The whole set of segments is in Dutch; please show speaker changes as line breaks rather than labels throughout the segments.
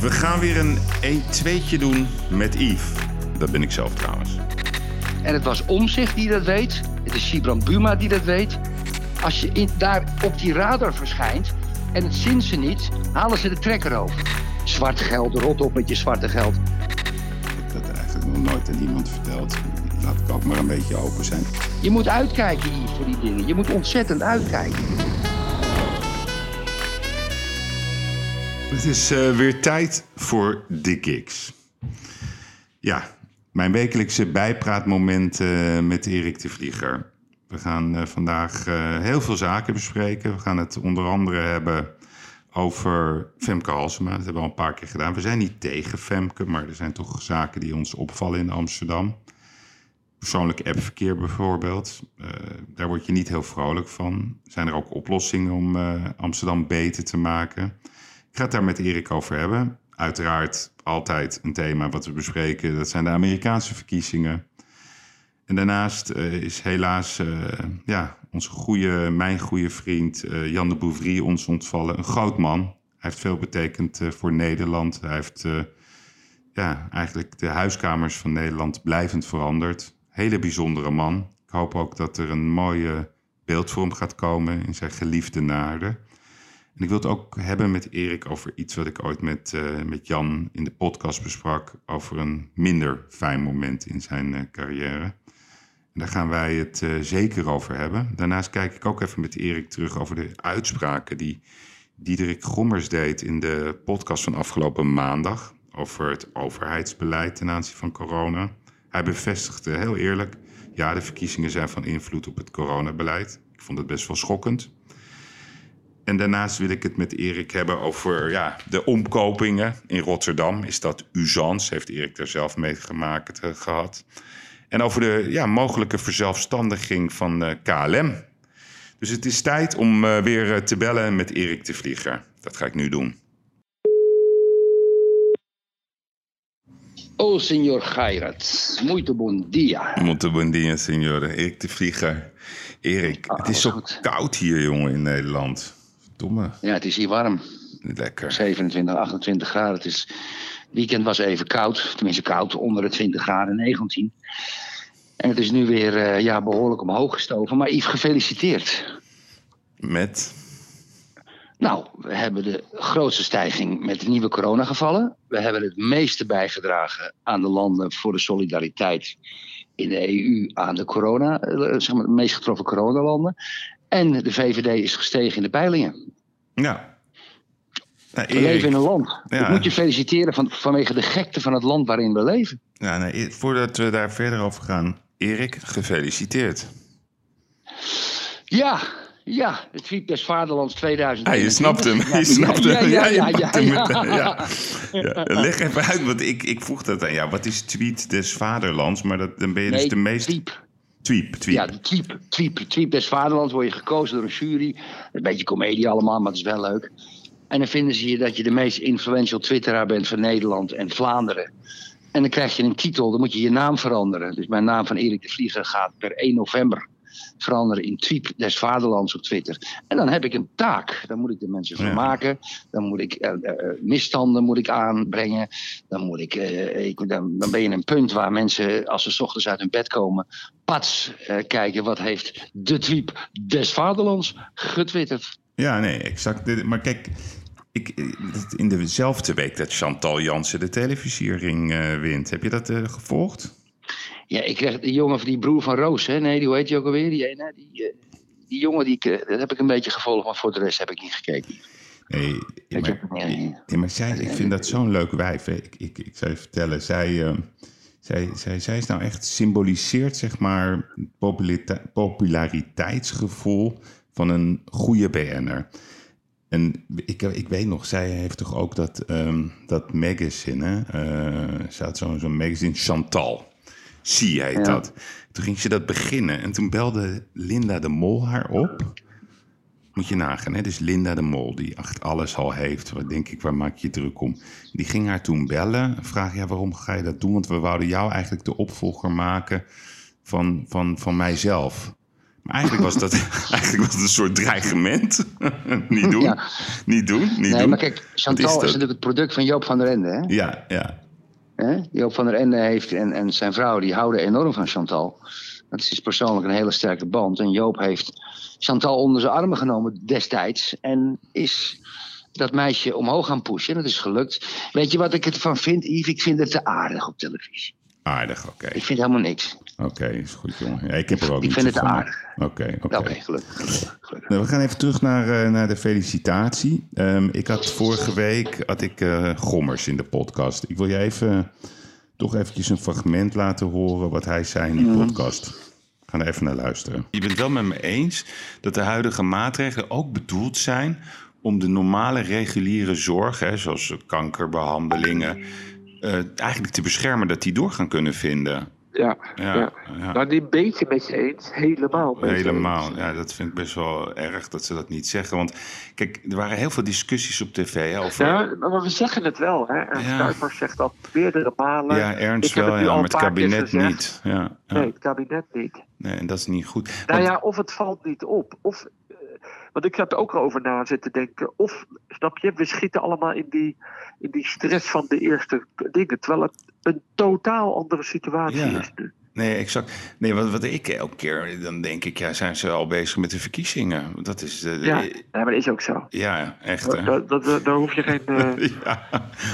We gaan weer een 1-2'tje doen met Yves. Dat ben ik zelf trouwens.
En het was Omzicht die dat weet. Het is Sibran Buma die dat weet. Als je in, daar op die radar verschijnt en het zien ze niet, halen ze de trekker over. Zwart geld, rot op met je zwarte geld.
Ik heb dat eigenlijk nog nooit aan iemand verteld. Laat ik ook maar een beetje open zijn.
Je moet uitkijken Yves, voor die dingen. Je moet ontzettend uitkijken.
Het is eh, weer tijd voor de gigs. Ja, mijn wekelijkse bijpraatmoment eh, met Erik de Vlieger. We gaan eh, vandaag heel veel zaken bespreken. We gaan het onder andere hebben over Femke Halsema. Dat hebben we al een paar keer gedaan. We zijn niet tegen Femke, maar er zijn toch zaken die ons opvallen in Amsterdam. Persoonlijk appverkeer bijvoorbeeld. daar word je niet heel vrolijk van. Zijn er ook oplossingen om Amsterdam beter te maken? Ik ga het daar met Erik over hebben. Uiteraard altijd een thema wat we bespreken. Dat zijn de Amerikaanse verkiezingen. En daarnaast uh, is helaas uh, ja, onze goede, mijn goede vriend uh, Jan de ons ontvallen. Een groot man. Hij heeft veel betekend voor Nederland. Hij heeft ja, eigenlijk de huiskamers van Nederland blijvend veranderd. Hele bijzondere man. Ik hoop ook dat er een mooie beeldvorm gaat komen in zijn geliefde naarden. Ik wil het ook hebben met Erik over iets wat ik ooit met, uh, met Jan in de podcast besprak. Over een minder fijn moment in zijn uh, carrière. En daar gaan wij het uh, zeker over hebben. Daarnaast kijk ik ook even met Erik terug over de uitspraken die Diederik Gommers deed in de podcast van afgelopen maandag. Over het overheidsbeleid ten aanzien van corona. Hij bevestigde heel eerlijk: ja, de verkiezingen zijn van invloed op het coronabeleid. Ik vond het best wel schokkend. En daarnaast wil ik het met Erik hebben over ja, de omkopingen in Rotterdam. Is dat usance? Heeft Erik daar zelf mee gemaakt uh, gehad. En over de ja, mogelijke verzelfstandiging van uh, KLM. Dus het is tijd om uh, weer te bellen met Erik de Vlieger. Dat ga ik nu doen.
Oh, signor Geirat. Muito bon dia.
Muito bon dia, signore. Erik de Vlieger. Erik, ah, het is zo koud hier, jongen, in Nederland.
Ja, het is hier warm.
Lekker.
27, 28 graden. Het is, weekend was even koud. Tenminste koud, onder de 20 graden, 19. En het is nu weer uh, ja, behoorlijk omhoog gestoven. Maar Yves, gefeliciteerd.
Met?
Nou, we hebben de grootste stijging met de nieuwe coronagevallen. We hebben het meeste bijgedragen aan de landen voor de solidariteit in de EU aan de corona, eh, zeg maar de meest getroffen coronalanden. En de VVD is gestegen in de peilingen.
Ja.
Nou, we leven in een land. Ja. Ik moet je feliciteren van, vanwege de gekte van het land waarin we leven.
Ja, nee, voordat we daar verder over gaan, Erik, gefeliciteerd.
Ja, ja, het tweet des Vaderlands 2000.
Ah, je snapt hem. Je snapt hem. Ja, ja, ja. ja, ja, Leg even uit, want ik, ik vroeg dat aan jou. Wat is tweet des Vaderlands? Maar dat, dan ben je dus de meest...
Tweep.
Tweep, tweep.
Ja, tweep, tweep, tweep des Vaderlands word je gekozen door een jury. Een beetje comedie allemaal, maar het is wel leuk. En dan vinden ze je dat je de meest influential twitteraar bent van Nederland en Vlaanderen. En dan krijg je een titel, dan moet je je naam veranderen. Dus mijn naam van Erik de Vlieger gaat per 1 november veranderen in Tweep des Vaderlands op Twitter. En dan heb ik een taak. Dan moet ik de mensen vermaken. Dan moet ik uh, uh, misstanden moet ik aanbrengen. Dan, moet ik, uh, ik dan, dan, ben je een punt waar mensen, als ze s ochtends uit hun bed komen, pats kijken wat heeft de Tweep des Vaderlands getwitterd.
Ja, nee, exact. Maar kijk, ik, in dezelfde week dat Chantal Jansen de televisiering wint. Heb je dat gevolgd?
Ja, ik kreeg die jongen, die broer van Roos, hè? Nee, die, hoe heet die ook alweer? Die, ene, die, eh, die jongen, die, dat heb ik een beetje gevolgd, maar voor de rest heb ik niet gekeken.
Nee, maar, nee, maar zij, ik vind dat zo'n leuk wijf. Ik, ik, ik zou je vertellen, zij, uh, zij, zij, zij is nou echt symboliseert, zeg maar, het populariteitsgevoel van een goede BN'er. En ik, ik weet nog, zij heeft toch ook dat, um, dat magazine, hè? Uh, ze had zo'n zo'n magazine, Chantal. Zie heet dat. Toen ging ze dat beginnen en toen belde Linda de Mol haar op. Moet je nagaan, hè? Dus Linda de Mol, die echt alles al heeft. Wat denk ik, waar maak je druk om? Die ging haar toen bellen en vragen, ja, waarom ga je dat doen? Want we wouden jou eigenlijk de opvolger maken van, van, van mijzelf. Maar eigenlijk was dat, eigenlijk was het een soort dreigement. niet doen,
Ja.
niet doen, niet
Nee,
doen.
maar kijk, Chantal is, natuurlijk het product van Joop van der Ende. Hè?
Ja, ja.
Hè? Joop van der Ende heeft en, en zijn vrouw die houden enorm van Chantal. Dat is persoonlijk een hele sterke band. En Joop heeft Chantal onder zijn armen genomen destijds. En is dat meisje omhoog gaan pushen. En dat is gelukt. Weet je wat ik ervan vind, Yves? Ik vind het te aardig op televisie.
Aardig, oké.
Ik vind helemaal niks.
Oké, is goed, jongen. Ja, ik heb er ook
Ik vind het aardig.
Oké, oké.
Gelukkig. gelukkig.
Nou, we gaan even terug naar, eh, naar de felicitatie. Ehm, ik had vorige week had ik, eh, Gommers in de podcast. Ik wil je even toch eventjes een fragment laten horen wat hij zei in die podcast. We gaan er even naar luisteren. Je bent wel met me eens dat de huidige maatregelen ook bedoeld zijn om de normale reguliere zorg, hè, zoals kankerbehandelingen, eh, eigenlijk te beschermen dat die door gaan kunnen vinden.
Ja,
Ja,
ja.
ja.
Nou, een beetje met je eens, helemaal met
Helemaal.
eens.
Ja, dat vind ik best wel erg dat ze dat niet zeggen. Want kijk, er waren heel veel discussies op tv hè, over.
Ja, maar we zeggen het wel. Hè? En
Ja.
Zegt dat meerdere malen.
Ja, Ernst wel,
het
ja, maar het kabinet niet. Ja, ja.
Nee, het kabinet niet.
Nee, en dat is niet goed.
Nou
Want-
ja, of het valt niet op. Of, eh, want ik heb er ook over na zitten denken. Of, snap je, we schieten allemaal in die, in die stress van de eerste dingen. Terwijl het een totaal andere situatie
Ja.
is nu.
Nee, exact. Nee, wat, wat ik elke keer, dan denk ik, ja, zijn ze al bezig met de verkiezingen? Dat is, eh,
Ja,
eh,
nee, maar dat is ook zo.
ja, echt. Hè?
Daar, hoef je geen... eh,
Ja,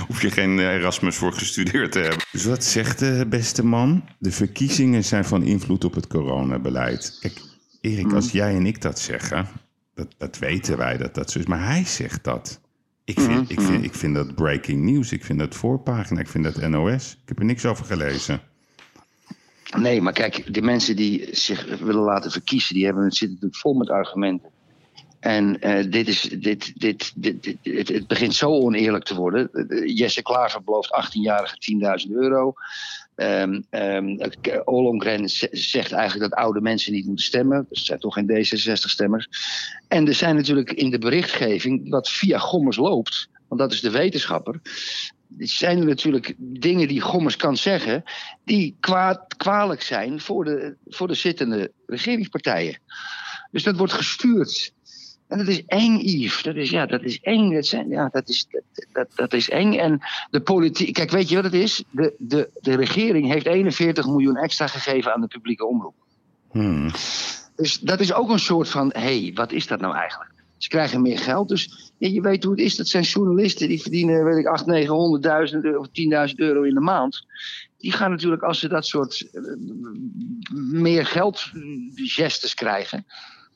hoef je geen Erasmus voor gestudeerd te hebben. Dus wat zegt de beste man? De verkiezingen zijn van invloed op het coronabeleid. Kijk, Erik, als jij en ik dat zeggen, dat, dat weten wij dat dat zo is. Maar hij zegt dat. Ik vind, ik, vind, ik vind dat breaking news. Ik vind dat voorpagina. Ik vind dat NOS. Ik heb er niks over gelezen.
Nee, maar kijk, de mensen die zich willen laten verkiezen, die hebben, zitten natuurlijk vol met argumenten. En eh, dit is, dit, dit, dit, dit- het, het begint zo oneerlijk te worden. Eh, Jesse Klaver belooft 18-jarige 10.000 euro. Ehm ehm, K- Ollongren z- zegt eigenlijk dat oude mensen niet moeten stemmen. Het zijn toch geen D66-stemmers. En er zijn natuurlijk in de berichtgeving, wat via Gommers loopt, want dat is de wetenschapper. Zijn er natuurlijk dingen die Gommers kan zeggen, die kwaad, kwalijk zijn voor de, voor de zittende regeringspartijen. Dus dat wordt gestuurd. En dat is eng, Yves. Dat is, ja, dat is eng. Dat, zijn, ja, dat, is, dat, dat, dat is eng. En de politiek. Kijk, weet je wat het is? De, de, de regering heeft 41 miljoen extra gegeven aan de publieke omroep.
Hmm.
Dus dat is ook een soort van: hé, hey, wat is dat nou eigenlijk? Ze krijgen meer geld. Dus ja, je weet hoe het is. Dat zijn journalisten die verdienen, weet ik, 8, 900.000 euro of 10.000 euro in de maand. Die gaan natuurlijk, als ze dat soort eh, meer geld gestes krijgen,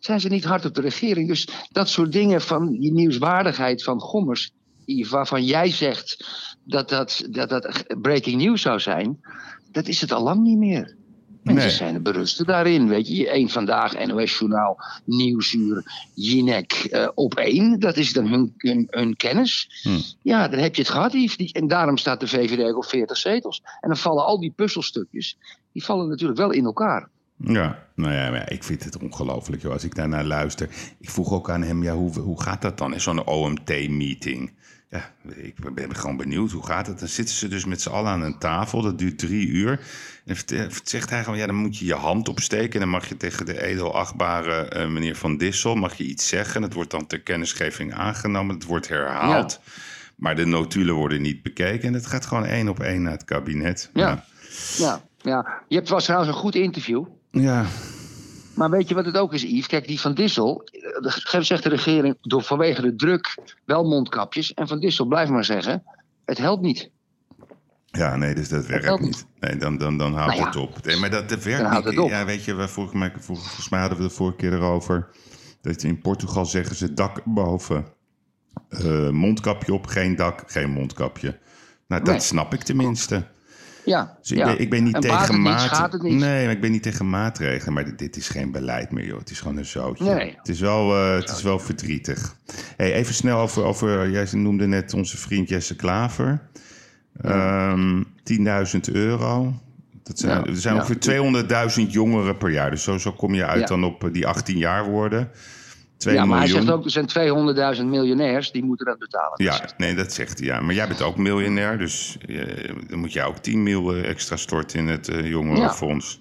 zijn ze niet hard op de regering. Dus dat soort dingen van die nieuwswaardigheid van Gommers, waarvan jij zegt dat dat, dat dat breaking news zou zijn, dat is het al lang niet meer. Mensen
Nee.
zijn er berust daarin, weet je. Eén vandaag, NOS-journaal, Nieuwsuur, Jinek, eh, op één. Dat is dan hun, hun, hun kennis.
Hm.
Ja, dan heb je het gehad. Die- En daarom staat de VVD op 40 zetels. En dan vallen al die puzzelstukjes, die vallen natuurlijk wel in elkaar.
Ja, nou ja, ik vind het ongelooflijk. joh. Als ik daarnaar luister. Ik vroeg ook aan hem, ja, hoe, hoe gaat dat dan in zo'n OMT-meeting? Ja, ik ben gewoon benieuwd, hoe gaat het? Dan zitten ze dus met z'n allen aan een tafel, dat duurt drie uur. En vert- zegt hij gewoon, ja, dan moet je je hand opsteken... en dan mag je tegen de edelachtbare eh, meneer Van Dissel mag je iets zeggen. Het wordt dan ter kennisgeving aangenomen, het wordt herhaald. Maar de notulen worden niet bekeken en het gaat gewoon één op één naar het kabinet.
Ja. Ja, ja. Je hebt was trouwens een goed interview.
Ja.
Maar weet je wat het ook is, Yves? Kijk, die Van Dissel, eh, zegt de regering door, vanwege de druk wel mondkapjes. En Van Dissel blijft maar zeggen, het helpt niet.
Ja, nee, dus dat werkt niet. Nee, dan, dan, dan houdt
Nou ja,
het op. Nee, maar dat, dat werkt niet.
het.
Ja, weet je, we vorige, mij- volgens mij hadden we de vorige keer erover. Dat in Portugal zeggen ze dak boven. eh, mondkapje op, geen dak, geen mondkapje. Nou, dat
Nee.
snap ik tenminste.
Ja,
Dus ik,
ja.
ben, ik ben niet
En
tegen
niet,
maat-
schaadt het niet.
Nee, maar ik ben niet tegen maatregelen. Maar dit, dit is geen beleid meer, joh. Het is gewoon een zootje.
Nee.
Het is wel, eh, het is wel verdrietig. Hey, even snel over, over... Jij noemde net onze vriend Jesse Klaver. Ehm 10.000 euro. Dat zijn,
Ja,
er zijn
ja.
ongeveer 200.000 jongeren per jaar. Dus zo, zo kom je uit
Ja.
dan op eh, die 18 jaar worden. 2
ja, maar hij zegt ook, er zijn 200.000 miljonairs, die moeten dat betalen.
Ja, nee, dat zegt hij. Ja. Maar jij bent ook miljonair, dus eh, dan moet jij ook 10 mil eh, extra storten in het eh, jongerenfonds.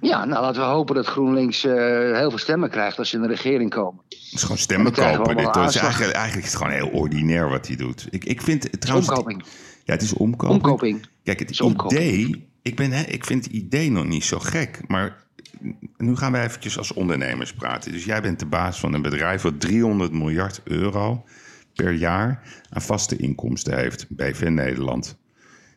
Ja, nou laten we hopen dat GroenLinks uh, heel veel stemmen krijgt als ze in de regering komen.
Het is gewoon stemmen kopen. Dit is eigenlijk, eigenlijk is het gewoon heel ordinair wat hij doet. Ik, ik vind trouwens.
Omkoping.
Ja, het is omkoping.
Omkoping.
Kijk, het idee. Ik, ben, hè, ik vind het idee nog niet zo gek. Maar nu gaan we eventjes als ondernemers praten. Dus jij bent de baas van een bedrijf wat 300 miljard euro per jaar aan vaste inkomsten heeft, BV Nederland.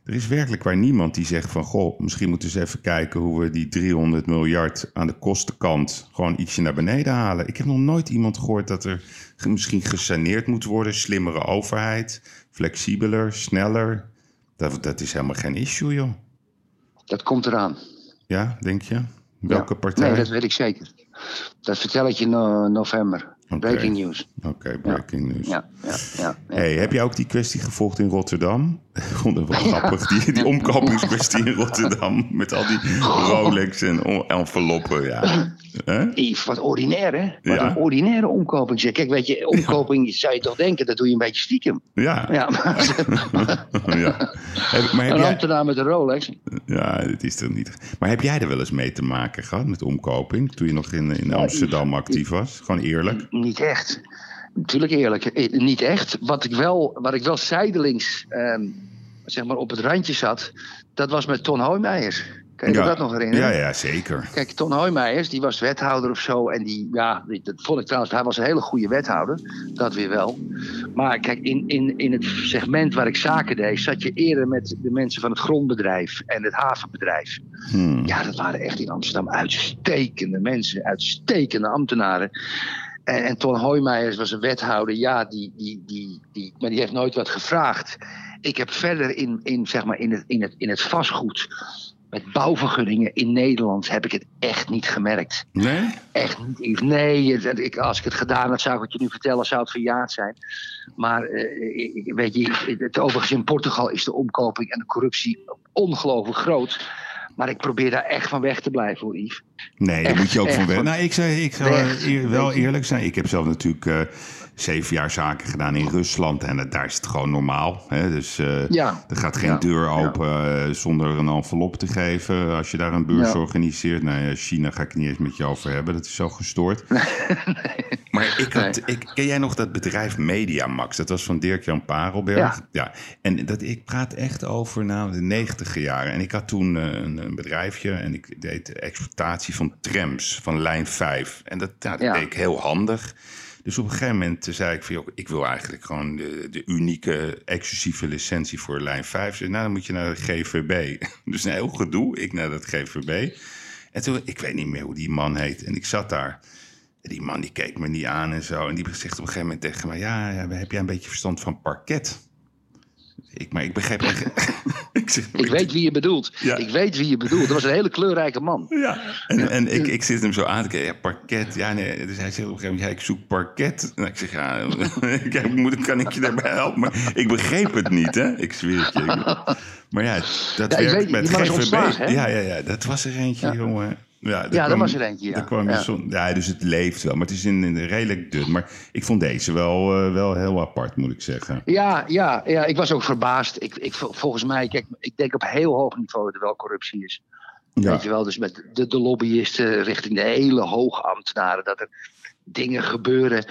Er is werkelijk waar niemand die zegt van... goh, misschien moeten we eens even kijken hoe we die 300 miljard aan de kostenkant... gewoon ietsje naar beneden halen. Ik heb nog nooit iemand gehoord dat er misschien gesaneerd moet worden. Slimmere overheid, flexibeler, sneller. Dat, dat is helemaal geen issue, joh.
Dat komt eraan.
Ja, denk je? Welke partij?
Nee, dat weet ik zeker. Dat vertel ik je in november. Breaking news.
Oké, breaking news.
Ja, ja, ja,
Hey, heb jij ook die kwestie gevolgd in Rotterdam? Vond het wel grappig, die, die omkopingskwestie in Rotterdam. Met al die Rolex en enveloppen, ja.
Yves, wat ordinair, hè? Wat een ordinaire omkoping. Kijk, weet je, omkoping zou je toch denken, dat doe je een beetje stiekem.
Ja.
Ja, maar...
ja. Maar heb
een
jij...
met een Rolex.
Ja, dat is er niet. Maar heb jij er wel eens mee te maken gehad met omkoping? Toen je nog in, in Amsterdam actief was? Gewoon eerlijk?
Niet echt. Natuurlijk eerlijk, eh, niet echt. Wat ik wel, wat ik wel zijdelings ehm, zeg maar op het randje zat, dat was met Ton Hoijmeijers. Kan je
ja.
dat nog herinneren?
Ja, ja, zeker.
Kijk, Ton Hoijmeijers, die was wethouder of zo. En die, ja, dat vond ik trouwens, hij was een hele goede wethouder. Dat weer wel. Maar kijk, in, in, in het segment waar ik zaken deed, zat je eerder met de mensen van het grondbedrijf en het havenbedrijf.
Hmm.
Ja, dat waren echt in Amsterdam uitstekende mensen, uitstekende ambtenaren. En, en Ton Hoijmeijers was een wethouder, ja, die, die, die, die, maar die heeft nooit wat gevraagd. Ik heb verder in, in, zeg maar in, het, in, het, in het vastgoed met bouwvergunningen in Nederland heb ik het echt niet gemerkt.
Nee?
Echt niet. Nee, ik, als ik het gedaan had, zou ik het je nu vertellen, zou het verjaard zijn. Maar uh, weet je, het, overigens in Portugal is de omkoping en de corruptie ongelooflijk groot. Maar ik probeer daar echt van weg te blijven hoor, Yves.
Nee, daar moet je ook van weg. Nou, ik, zei, ik zou eer, wel eerlijk zijn. Ik heb zelf natuurlijk uh, zeven jaar zaken gedaan in Rusland. En daar is het gewoon normaal. Hè? Dus uh,
ja.
er gaat geen
ja.
deur open ja. zonder een envelop te geven. Als je daar een beurs organiseert. Nou ja, China ga ik niet eens met je over hebben. Dat is zo gestoord.
nee.
Maar ik had, ik, ken jij nog dat bedrijf Mediamax? Dat was van Dirk-Jan Parelberg. Ja. En dat, ik praat echt over nou, de negentiger jaren. En ik had toen een, een bedrijfje en ik deed de van trams van lijn 5. En dat, nou, dat deed ik heel handig. Dus op een gegeven moment zei ik van, joh, ik wil eigenlijk gewoon de, de unieke exclusieve licentie voor lijn 5. Dus nou, dan moet je naar de GVB. Dus een heel gedoe, ik naar dat GVB. En toen, ik weet niet meer hoe die man heet. En ik zat daar. En die man die keek me niet aan en zo. En die zegt op een gegeven moment tegen me, ja, ja heb jij een beetje verstand van parket? Ik, maar ik echt...
ik, zeg, ik weet wie je bedoelt. Ja. Ik weet wie je bedoelt. Dat was een hele kleurrijke man.
Ja, en, en ik, ik zit hem zo aan te kijken. Ja, parket. Ja, nee. Dus hij zegt op een gegeven moment, ja, ik zoek parket. En ik zeg, ja, kijk, moet, kan ik je daarbij helpen? Maar ik begreep het niet, hè. Ik zweer het je. Maar ja, dat werkt
weet,
met
GVB.
Ja, ja, ja. Dat was er eentje, jongen. Ja,
ja dat was er eentje, ja.
Kwam
ja.
Zon, ja. dus het leeft wel. Maar het is in, in redelijk dun. Maar ik vond deze wel, uh, wel heel apart, moet ik zeggen.
Ja, ja, ja ik was ook verbaasd. Ik, ik, volgens mij, kijk, ik denk op heel hoog niveau dat er wel corruptie is. Ja. Weet je wel, dus met de, de lobbyisten richting de hele hoogambtenaren. Dat er dingen gebeuren.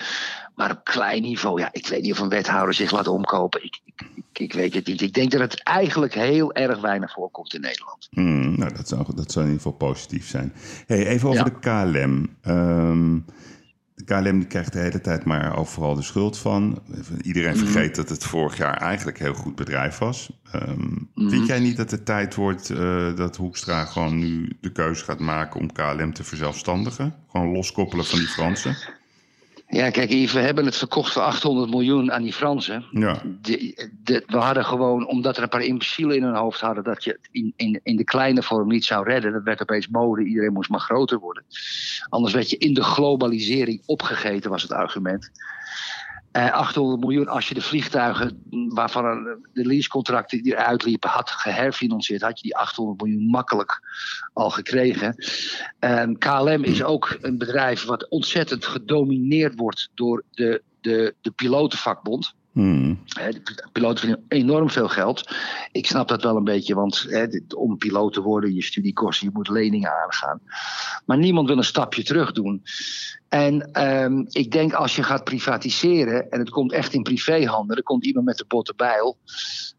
Maar op klein niveau, ja, ik weet niet of een wethouder zich laat omkopen. Ik, ik, ik, weet het niet. Ik denk dat het eigenlijk heel erg weinig voorkomt in Nederland.
Hmm, nou, dat zou, dat zou in ieder geval positief zijn. Hey, even over ja. de KLM. Um, de KLM krijgt de hele tijd maar overal de schuld van. Iedereen vergeet mm. dat het vorig jaar eigenlijk een heel goed bedrijf was. Um, mm. Vind jij niet dat het tijd wordt uh, dat Hoekstra gewoon nu de keuze gaat maken om KLM te verzelfstandigen? Gewoon loskoppelen van die Fransen?
Ja, kijk, Yves, we hebben het verkocht voor 800 miljoen aan die Fransen.
Ja.
De, de, we hadden gewoon, omdat er een paar imbecielen in hun hoofd hadden... dat je het in, in, in de kleine vorm niet zou redden. Dat werd opeens mode, iedereen moest maar groter worden. Anders werd je in de globalisering opgegeten, was het argument. Uh, 800 miljoen als je de vliegtuigen waarvan de leasecontracten die eruit liepen had geherfinancierd, had je die 800 miljoen makkelijk al gekregen. KLM is ook een bedrijf wat ontzettend gedomineerd wordt door de, de, de pilotenvakbond.
Hmm.
De piloten verdienen enorm veel geld. Ik snap dat wel een beetje, want hè, om piloot te worden, je studiekosten, je moet leningen aangaan. Maar niemand wil een stapje terug doen. En ehm, ik denk als je gaat privatiseren en het komt echt in privéhanden, er komt iemand met de botte bijl,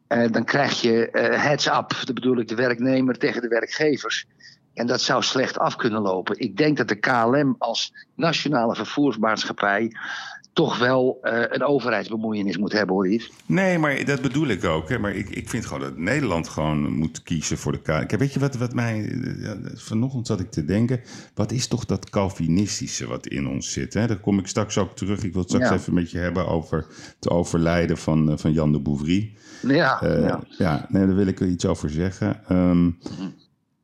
eh, dan krijg je eh, heads up, dat bedoel ik de werknemer tegen de werkgevers. En dat zou slecht af kunnen lopen. Ik denk dat de KLM als nationale vervoersmaatschappij toch wel eh, een overheidsbemoeienis moet hebben, hoor Yves.
Nee, maar dat bedoel ik ook. Hè. Maar ik, ik vind gewoon dat Nederland gewoon moet kiezen voor de K. Kijk, weet je wat, wat mij... Vanochtend zat ik te denken... Wat is toch dat Calvinistische wat in ons zit? Hè? Daar kom ik straks ook terug. Ik wil het straks
Ja.
even met je hebben over het overlijden van, eh, van Jan de Bouvry.
Ja,
Eh,
ja.
ja. nee, daar wil ik er iets over zeggen. Ehm,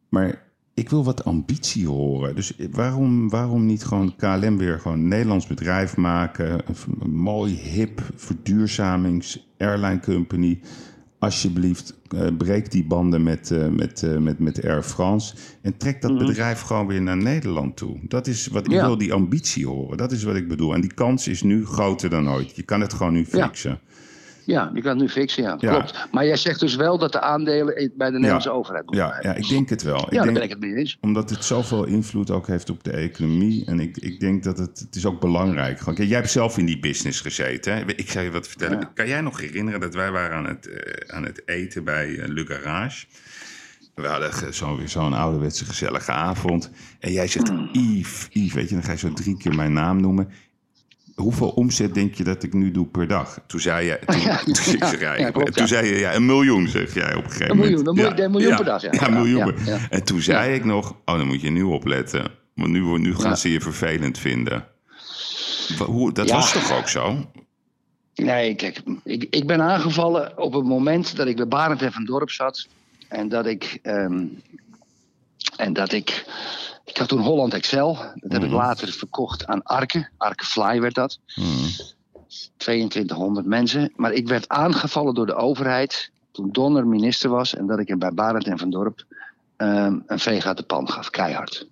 maar ik wil wat ambitie horen. Dus waarom, waarom niet gewoon KLM weer gewoon een Nederlands bedrijf maken? Een, mooi, hip, verduurzamings airline company. Alsjeblieft, eh, breek die banden met, eh, met, eh, met, met Air France. En trek dat bedrijf gewoon weer naar Nederland toe. Dat is wat ik
Ja.
wil, die ambitie horen. Dat is wat ik bedoel. En die kans is nu groter dan ooit. Je kan het gewoon nu fixen.
Ja, je kan het nu fixen, ja.
Ja.
Klopt. Maar jij zegt dus wel dat de aandelen bij de Nederlandse overheid moeten
Ja,
blijven.
ja, ik denk het wel. Ik
Ja, daar
denk,
ben ik het mee eens.
Omdat het zoveel invloed ook heeft op de economie. En ik, ik denk dat het, het is ook belangrijk. Kijk, jij hebt zelf in die business gezeten. Hè? Ik zou je wat vertellen.
Ja.
Kan jij nog herinneren dat wij waren aan het, eh, aan het eten bij eh, Le Garage? We hadden ge- zo, zo'n ouderwetse gezellige avond. En jij zegt,
Hmm.
Yves, Yves, weet je, dan ga je zo drie keer mijn naam noemen. Hoeveel omzet denk je dat ik nu doe per dag? Toen zei je, toen,
Ja,
toen, ik zeg,
ja,
ja,
ja, klopt,
toen
ja.
zei je, ja, een miljoen zeg jij op een gegeven moment.
een miljoen- een miljoen per dag, ja.
Miljoen. En toen zei ik nog, oh, dan moet je nu opletten. Want nu, nu gaan ze je vervelend vinden. Hoe, dat was toch ook zo?
Nee, kijk, ik, ik ben aangevallen op het moment dat ik bij Barend en van Dorp zat. En dat ik. ehm, en dat ik. Ik had toen Holland Excel. Dat heb ik
Mhm.
later verkocht aan Arke. Arke Fly werd dat.
Hmm.
2200 mensen. Maar ik werd aangevallen door de overheid. Toen Donner minister was. En dat ik hem bij Barend en van Dorp. ehm, een veeg uit de pan gaf. Keihard.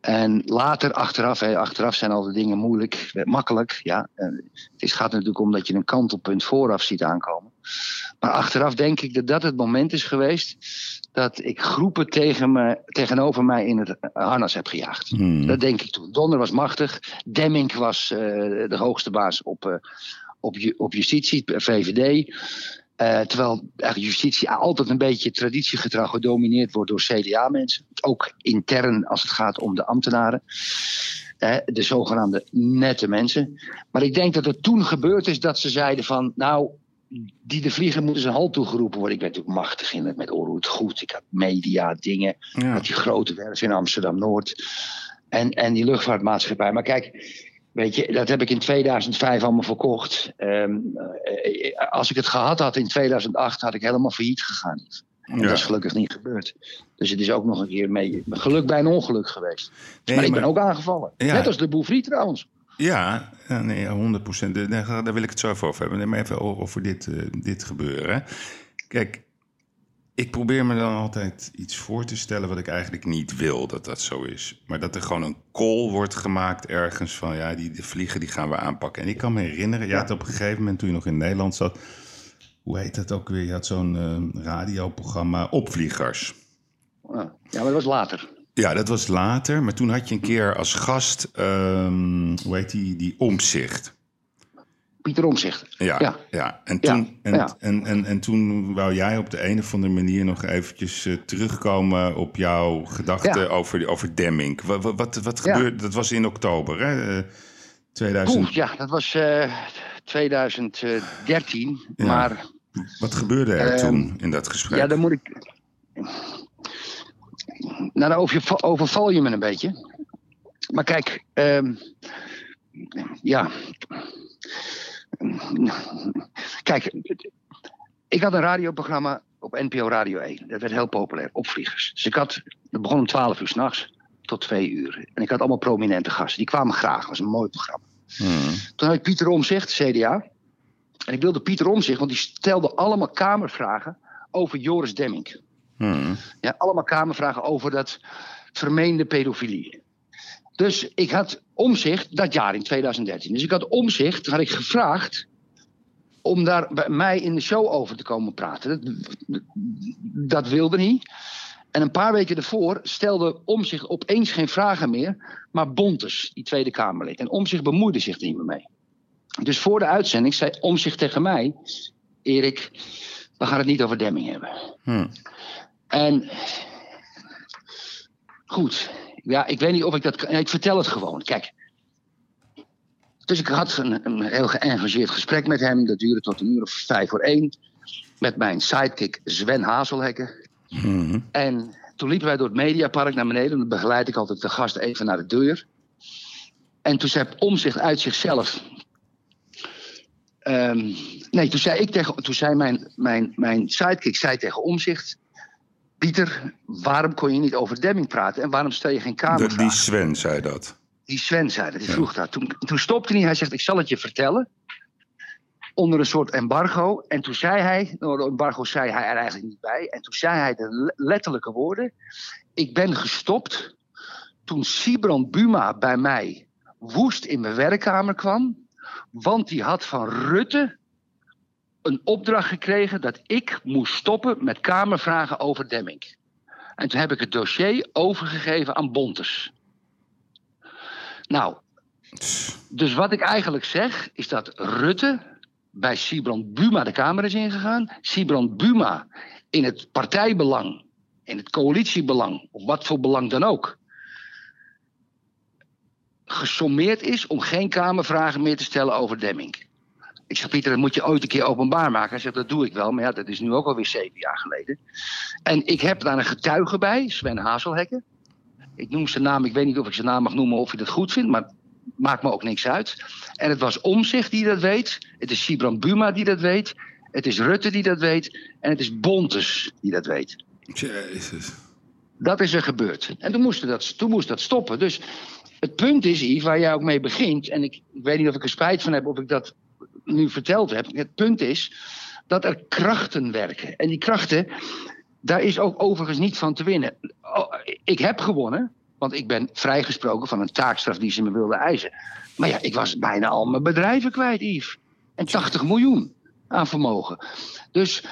En later, achteraf, hè, achteraf zijn al de dingen moeilijk, eh, makkelijk. Ja. En het is, gaat natuurlijk om dat je een kantelpunt vooraf ziet aankomen. Maar achteraf denk ik dat dat het moment is geweest dat ik groepen tegen me, tegenover mij in het harnas heb gejaagd.
Hmm.
Dat denk ik toen. Donner was machtig. Demming was eh, de hoogste baas op, eh, op, ju- op justitie, VVD. Eh, terwijl eigenlijk justitie altijd een beetje traditiegetrouw gedomineerd wordt door CDA-mensen. Ook intern als het gaat om de ambtenaren. Eh, de zogenaamde nette mensen. Maar ik denk dat het toen gebeurd is dat ze zeiden van... nou, die de vliegen moeten zijn halt toegeroepen worden. Ik ben natuurlijk machtig in het met Oorhoed goed. Ik had media, dingen.
Ja.
Met die grote werf in Amsterdam-Noord. En, en die luchtvaartmaatschappij. Maar kijk, weet je, dat heb ik in 2005 allemaal verkocht. Ehm, eh, als ik het gehad had in 2008, had ik helemaal failliet gegaan. En
Ja.
dat is gelukkig niet gebeurd. Dus het is ook nog een keer mee, geluk bij een ongeluk geweest.
Nee,
maar ik ben ook aangevallen.
Ja.
Net als de Bouvry trouwens.
Ja, nee, 100 procent. Daar, daar wil ik het zo even over hebben. Maar even over dit, eh, dit gebeuren. Kijk, ik probeer me dan altijd iets voor te stellen wat ik eigenlijk niet wil dat dat zo is. Maar dat er gewoon een call wordt gemaakt ergens van, ja, die de vliegen die gaan we aanpakken. En ik kan me herinneren, je had op een gegeven moment toen je nog in Nederland zat, hoe heet dat ook weer? Je had zo'n eh, radioprogramma Opvliegers.
Ja, maar dat was later.
Ja, dat was later. Maar toen had je een keer als gast, ehm, hoe heet die, die omzicht.
Pieter Omzicht.
Ja, ja.
Ja.
En, toen, en,
ja.
En, en, en toen wou jij op de een of andere manier nog eventjes eh, terugkomen op jouw gedachten over, over Demming. Wat, wat, wat, gebeurde? Dat was in oktober, hè? Eh, 2000.
Oeh, ja, dat was eh, 2013.
Ja.
Maar
Wat gebeurde er
Ehm,
toen in dat gesprek?
ja, dan moet ik. Nou, dan overval, overval je me een beetje. Maar kijk, ehm, ja. Kijk, ik had een radioprogramma op NPO Radio 1. Dat werd heel populair, opvliegers. Dus ik had, dat begon om 12 uur s'nachts tot 2 uur. En ik had allemaal prominente gasten. Die kwamen graag, dat was een mooi programma.
Hmm.
Toen had ik Pieter Omzicht, CDA. En ik wilde Pieter Omzicht, want die stelde allemaal kamervragen over Joris Demming.
Hmm.
Ja, allemaal kamervragen over dat vermeende pedofilie. Dus ik had omzicht dat jaar in 2013. Dus ik had omzicht, had ik gevraagd. om daar bij mij in de show over te komen praten. Dat, dat wilde niet. En een paar weken ervoor stelde Omzicht opeens geen vragen meer, maar Bontes, die Tweede Kamerlid. En Omzicht bemoeide zich er niet meer mee. Dus voor de uitzending zei Omzicht tegen mij: Erik, we gaan het niet over Demming hebben.
Hm.
En goed, ja, ik weet niet of ik dat kan. Ik vertel het gewoon. Kijk. Dus ik had een, een heel geëngageerd gesprek met hem. Dat duurde tot een uur of vijf voor één. Met mijn sidekick Sven Hazelhekken.
Mhm.
En toen liepen wij door het Mediapark naar beneden. Dan begeleid ik altijd de gast even naar de deur. En toen zei Omzicht uit zichzelf. Ehm, nee, toen zei, ik tegen, toen zei mijn, mijn, mijn sidekick zei tegen Omzicht. Pieter, waarom kon je niet over Demming praten en waarom stel je geen kamervraag?
die Sven zei dat.
Die Sven zei dat, die vroeg dat. Toen, toen stopte hij, hij zegt, ik zal het je vertellen. Onder een soort embargo. En toen zei hij, de embargo zei hij er eigenlijk niet bij. En toen zei hij de le- letterlijke woorden. Ik ben gestopt toen Sibrand Buma bij mij woest in mijn werkkamer kwam. Want die had van Rutte een opdracht gekregen dat ik moest stoppen met kamervragen over Demming. En toen heb ik het dossier overgegeven aan Bontes. Nou, dus wat ik eigenlijk zeg, is dat Rutte bij Sibrand Buma de Kamer is ingegaan. Sibrand Buma in het partijbelang, in het coalitiebelang, of wat voor belang dan ook, gesommeerd is om geen Kamervragen meer te stellen over Demming. Ik zeg, Pieter, dat moet je ooit een keer openbaar maken. Hij zegt, dat doe ik wel, maar ja, dat is nu ook alweer zeven jaar geleden. En ik heb daar een getuige bij, Sven Hazelhekken. Ik noem zijn naam, ik weet niet of ik zijn naam mag noemen of je dat goed vindt, maar maakt me ook niks uit. En het was Omzicht die dat weet, het is Sibrand Buma die dat weet, het is Rutte die dat weet en het is Bontes die dat weet.
Jezus.
Dat is er gebeurd. En toen moest dat, toen moest dat stoppen. Dus het punt is, Yves, waar jij ook mee begint. En ik, ik weet niet of ik er spijt van heb of ik dat nu verteld heb. Het punt is dat er krachten werken. En die krachten, daar is ook overigens niet van te winnen. Oh, ik heb gewonnen, want ik ben vrijgesproken van een taakstraf die ze me wilden eisen. Maar ja, ik was bijna al mijn bedrijven kwijt, Yves. En 80 miljoen aan vermogen. Dus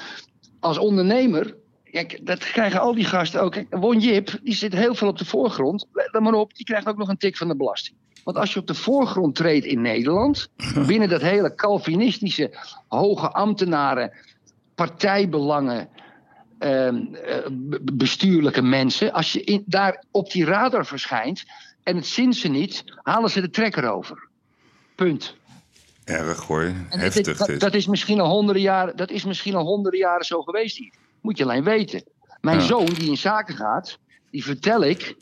als ondernemer Kijk, dat krijgen al die gasten ook. Kijk, Jip, die zit heel veel op de voorgrond. Let maar op, die krijgt ook nog een tik van de belasting. Want als je op de voorgrond treedt in Nederland, binnen dat hele Calvinistische hoge ambtenaren, partijbelangen, ehm, eh, be- bestuurlijke mensen, als je in, daar op die radar verschijnt en het zint ze niet, halen ze de trekker over. Punt.
Erg hoor. Heftig
dat, dat is misschien al honderden jaren, dat is misschien al honderden jaren zo geweest hier. Moet je alleen weten. Mijn
Ja.
zoon die in zaken gaat, die vertel ik.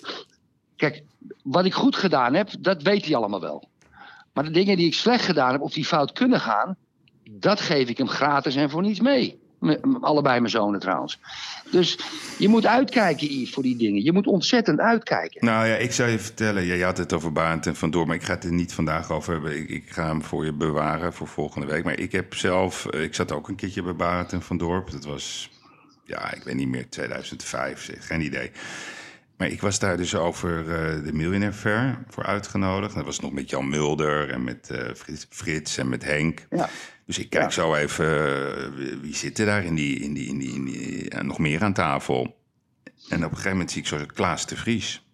Kijk, wat ik goed gedaan heb, dat weet hij allemaal wel. Maar de dingen die ik slecht gedaan heb, of die fout kunnen gaan, dat geef ik hem gratis en voor niets mee. Allebei mijn zonen trouwens. Dus je moet uitkijken, Yves, voor die dingen. Je moet ontzettend uitkijken.
Nou ja, ik zou je vertellen, je had het over Barend en Vandoor, maar ik ga het er niet vandaag over hebben. Ik, ik ga hem voor je bewaren voor volgende week. Maar ik heb zelf, eh, ik zat ook een keertje bij Barend en Van Dorp. Dat was, ja, ik weet niet meer, 2005, zeg, geen idee. Maar ik was daar dus over eh, de Millionaire Fair voor uitgenodigd. Dat was nog met Jan Mulder en met eh, Frits, Frits en met Henk.
Ja.
Dus ik kijk zo even, eh, wie- wie zit er daar in die, in die, in die, in die nog meer aan tafel. En op een gegeven moment zie ik zo Klaas de Vries.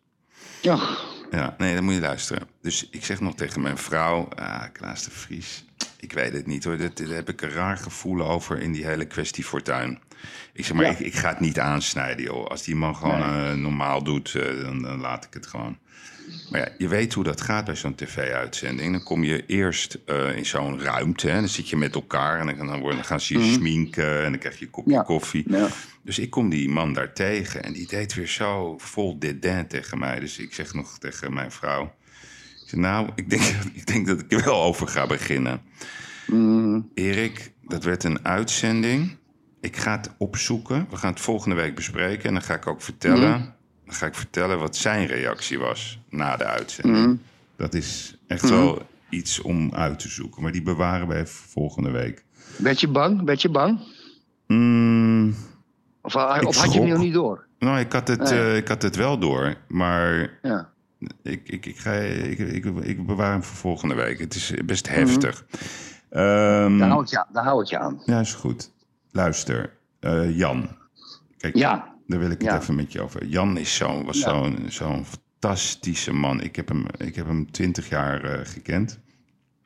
Ja,
Ja, nee, dan moet je luisteren. Dus ik zeg nog tegen mijn vrouw, ah, Klaas de Vries, ik weet het niet hoor. Dat- Daar heb ik een raar gevoel over in die hele kwestie fortuin. Ik zeg maar,
Ja.
ik, ik ga het niet aansnijden joh. Als die man gewoon eh, normaal doet, eh, dan, dan laat ik het gewoon. Maar ja, je weet hoe dat gaat bij zo'n tv-uitzending. Dan kom je eerst eh, in zo'n ruimte. Hè? Dan zit je met elkaar en dan, dan, worden- dan gaan ze je sminken en dan krijg je een kopje.
Ja.
koffie.
Ja.
Dus ik kom die man daar tegen en die deed weer zo vol dédain tegen mij. Dus ik zeg nog tegen mijn vrouw... Ik zeg, nou, ik denk, ik denk dat ik er wel over ga beginnen.
Mm,
Erik, dat werd een uitzending. Ik ga het opzoeken. We gaan het volgende week bespreken. En dan ga ik ook vertellen... Dan ga ik vertellen wat zijn reactie was na de uitzending. Dat is echt wel iets om uit te zoeken. Maar die bewaren wij voor volgende week.
werd je bang? Werd je bang?
Mm,
Of, of
Ik
had je hem nog niet door?
nou, ik had, het,
Nee.
eh, ik had het wel door. Maar
Ja.
ik, ik, ik, ga, ik, ik, ik bewaar hem voor volgende week. Het is best heftig. Ehm,
Daar hou ik je, daar hou ik je aan.
ja, is goed. Luister, eh, Jan. Kijk,
Ja,
daar wil ik het
Ja.
even met je over. Jan is zo, was
Ja.
zo'n zo'n fantastische man. Ik heb hem, ik heb hem twintig jaar eh, gekend.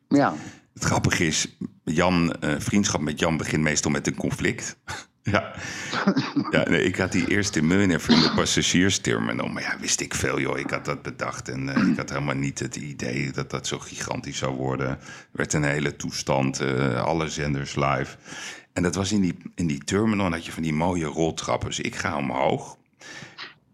ja.
Het grappige is, Jan, eh, vriendschap met Jan begint meestal met een conflict. Ja, ja nee, ik had die eerst in Meunen in de passagiersterminal. Maar ja, wist ik veel, joh. Ik had dat bedacht en eh, ik had helemaal niet het idee dat dat zo gigantisch zou worden. Er werd een hele toestand, eh, alle zenders live. En dat was in die, in die terminal had je van die mooie roltrappen. Dus ik ga omhoog.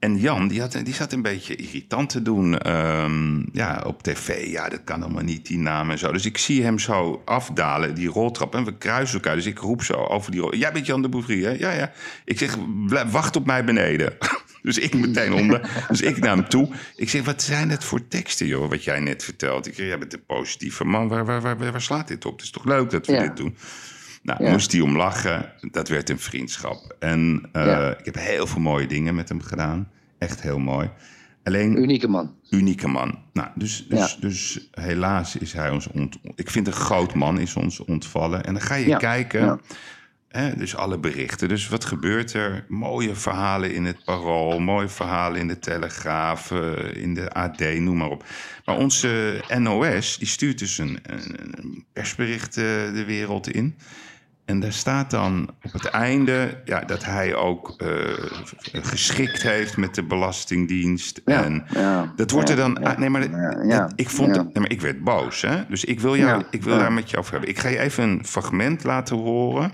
En Jan, die, had, die zat een beetje irritant te doen ehm, ja, op tv. Ja, dat kan allemaal niet, die naam en zo. Dus ik zie hem zo afdalen, die roltrap. En we kruisen elkaar. Dus ik roep zo over die rol. Jij bent Jan de Bouvrie, hè? Ja, ja. Ik zeg, wacht op mij beneden. dus ik meteen onder. Dus ik naar hem toe. Ik zeg, wat zijn het voor teksten, joh, wat jij net vertelt? Ik zeg, jij bent een positieve man. Waar, waar, waar, waar slaat dit op? Het is toch leuk dat we
Ja.
dit doen? Nou,
Ja.
moest hij om lachen. Dat werd een vriendschap. En eh,
Ja.
ik heb heel veel mooie dingen met hem gedaan. Echt heel mooi. Alleen,
Unieke man.
unieke man. Nou, dus, dus,
Ja.
dus helaas is hij ons... Ont ik vind een groot man is ons ontvallen. En dan ga je kijken... dus alle berichten. Dus wat gebeurt er? Mooie verhalen in het Parool, mooie verhalen in de Telegraaf, eh, in de AD, noem maar op. Maar onze NOS, die stuurt dus een, een, een persbericht eh, de wereld in. En daar staat dan op het einde ja, dat hij ook eh, geschikt heeft met de Belastingdienst.
Ja,
en
ja,
dat wordt er dan. ah, nee, maar ik vond. Nee, maar ik werd boos, hè? Dus ik wil, jou, ik wil daar met je over hebben. Ik ga je even een fragment laten horen.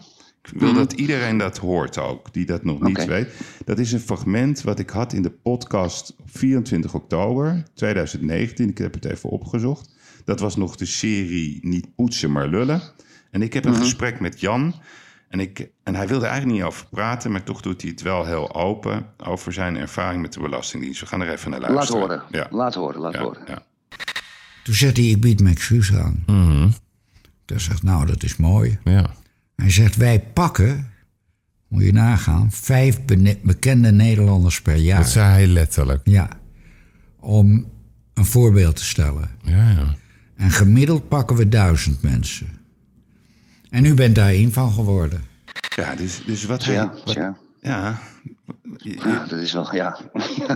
Ik wil
Mhm.
dat iedereen dat hoort ook, die dat nog niet weet. Dat is een fragment wat ik had in de podcast op 24 oktober 2019. Ik heb het even opgezocht. Dat was nog de serie Niet poetsen, maar lullen. En ik heb
Mhm.
een gesprek met Jan. En, ik, en hij wilde eigenlijk niet over praten, maar toch doet hij het wel heel open over zijn ervaring met de Belastingdienst. We gaan er even naar
Laat
luisteren.
horen.
Ja,
Laat horen, laat
ja,
horen.
ja.
Toen zette hij, ik bied mijn excuus aan. Toen zegt, nou, dat is mooi.
Ja.
Hij zegt, wij pakken, moet je nagaan, vijf bekende Nederlanders per jaar.
Dat zei hij letterlijk.
Ja, om een voorbeeld te stellen.
Ja, ja.
En gemiddeld pakken we duizend mensen. En u bent daar één van geworden.
Ja, dus, dus wat hij...
Ja,
wat-
ja.
ja, je- je-
Ja, dat is wel, ja.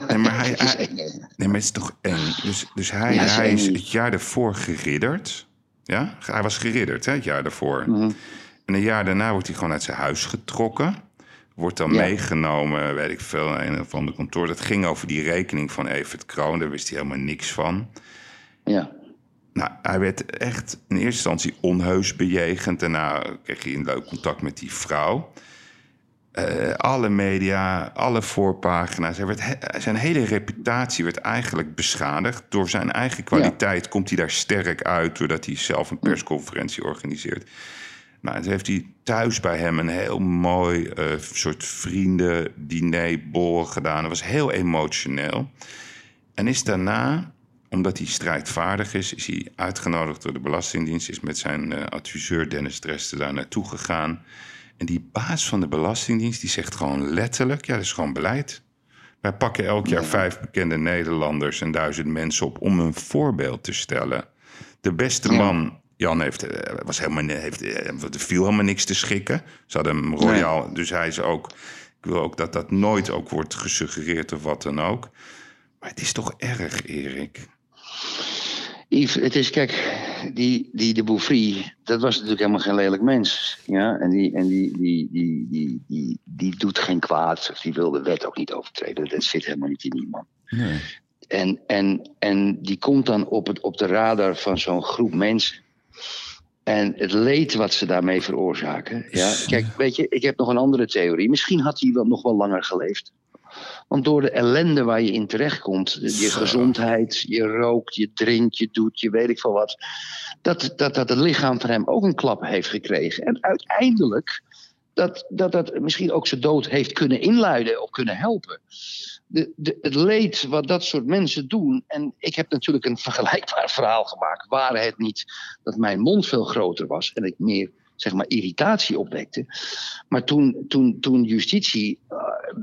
Nee, maar hij,
Het is
hij- nee, maar het is toch eng. Dus, dus hij,
Ja,
hij is het jaar daarvoor geridderd. Ja, hij was geridderd, hè, het jaar daarvoor.
Mhm.
En een jaar daarna wordt hij gewoon uit zijn huis getrokken. Wordt dan
Ja.
meegenomen, weet ik veel, naar een of ander kantoor. Dat ging over die rekening van Evert Kroon. Daar wist hij helemaal niks van.
Ja.
Nou, hij werd echt in eerste instantie onheus bejegend. Daarna kreeg hij een leuk contact met die vrouw. Eh, alle media, alle voorpagina's. Hij werd he- zijn hele reputatie werd eigenlijk beschadigd. Door zijn eigen kwaliteit komt hij daar sterk uit... doordat hij zelf een persconferentie organiseert. Nou, toen heeft hij thuis bij hem een heel mooi eh, soort vrienden-diner, borrel gedaan. Dat was heel emotioneel. En is daarna, omdat hij strijdvaardig is, is hij uitgenodigd door de Belastingdienst. Is met zijn eh, adviseur Dennis Dresden daar naartoe gegaan. En die baas van de Belastingdienst die zegt gewoon letterlijk: ja, dat is gewoon beleid. Wij pakken elk jaar vijf bekende Nederlanders en duizend mensen op om een voorbeeld te stellen. De beste man, Jan, heeft, eh, was helemaal, heeft, eh, er viel helemaal niks te schikken. Ze hadden hem royaal, dus hij is ook. Ik wil ook dat dat nooit ook wordt gesuggereerd of wat dan ook. Maar het is toch erg, Erik.
Yves, het is, kijk, die, die de Bouffry, dat was natuurlijk helemaal geen lelijk mens. Ja? En, die, en die, die, die, die, die, die doet geen kwaad, of die wil de wet ook niet overtreden. Dat zit helemaal niet in die man.
Nee.
En, en, en die komt dan op, het, op de radar van zo'n groep mensen. En het leed wat ze daarmee veroorzaken. Ja? Kijk, weet je, ik heb nog een andere theorie. Misschien had hij wel nog wel langer geleefd. Want door de ellende waar je in terechtkomt, je gezondheid, je rookt, je drinkt, je doet, je weet ik veel wat, dat, dat, dat het lichaam van hem ook een klap heeft gekregen. En uiteindelijk dat dat, dat misschien ook zijn dood heeft kunnen inluiden of kunnen helpen. De, de, het leed wat dat soort mensen doen. En ik heb natuurlijk een vergelijkbaar verhaal gemaakt. Waren het niet dat mijn mond veel groter was en ik meer zeg maar, irritatie opwekte. Maar toen, toen, toen justitie eh,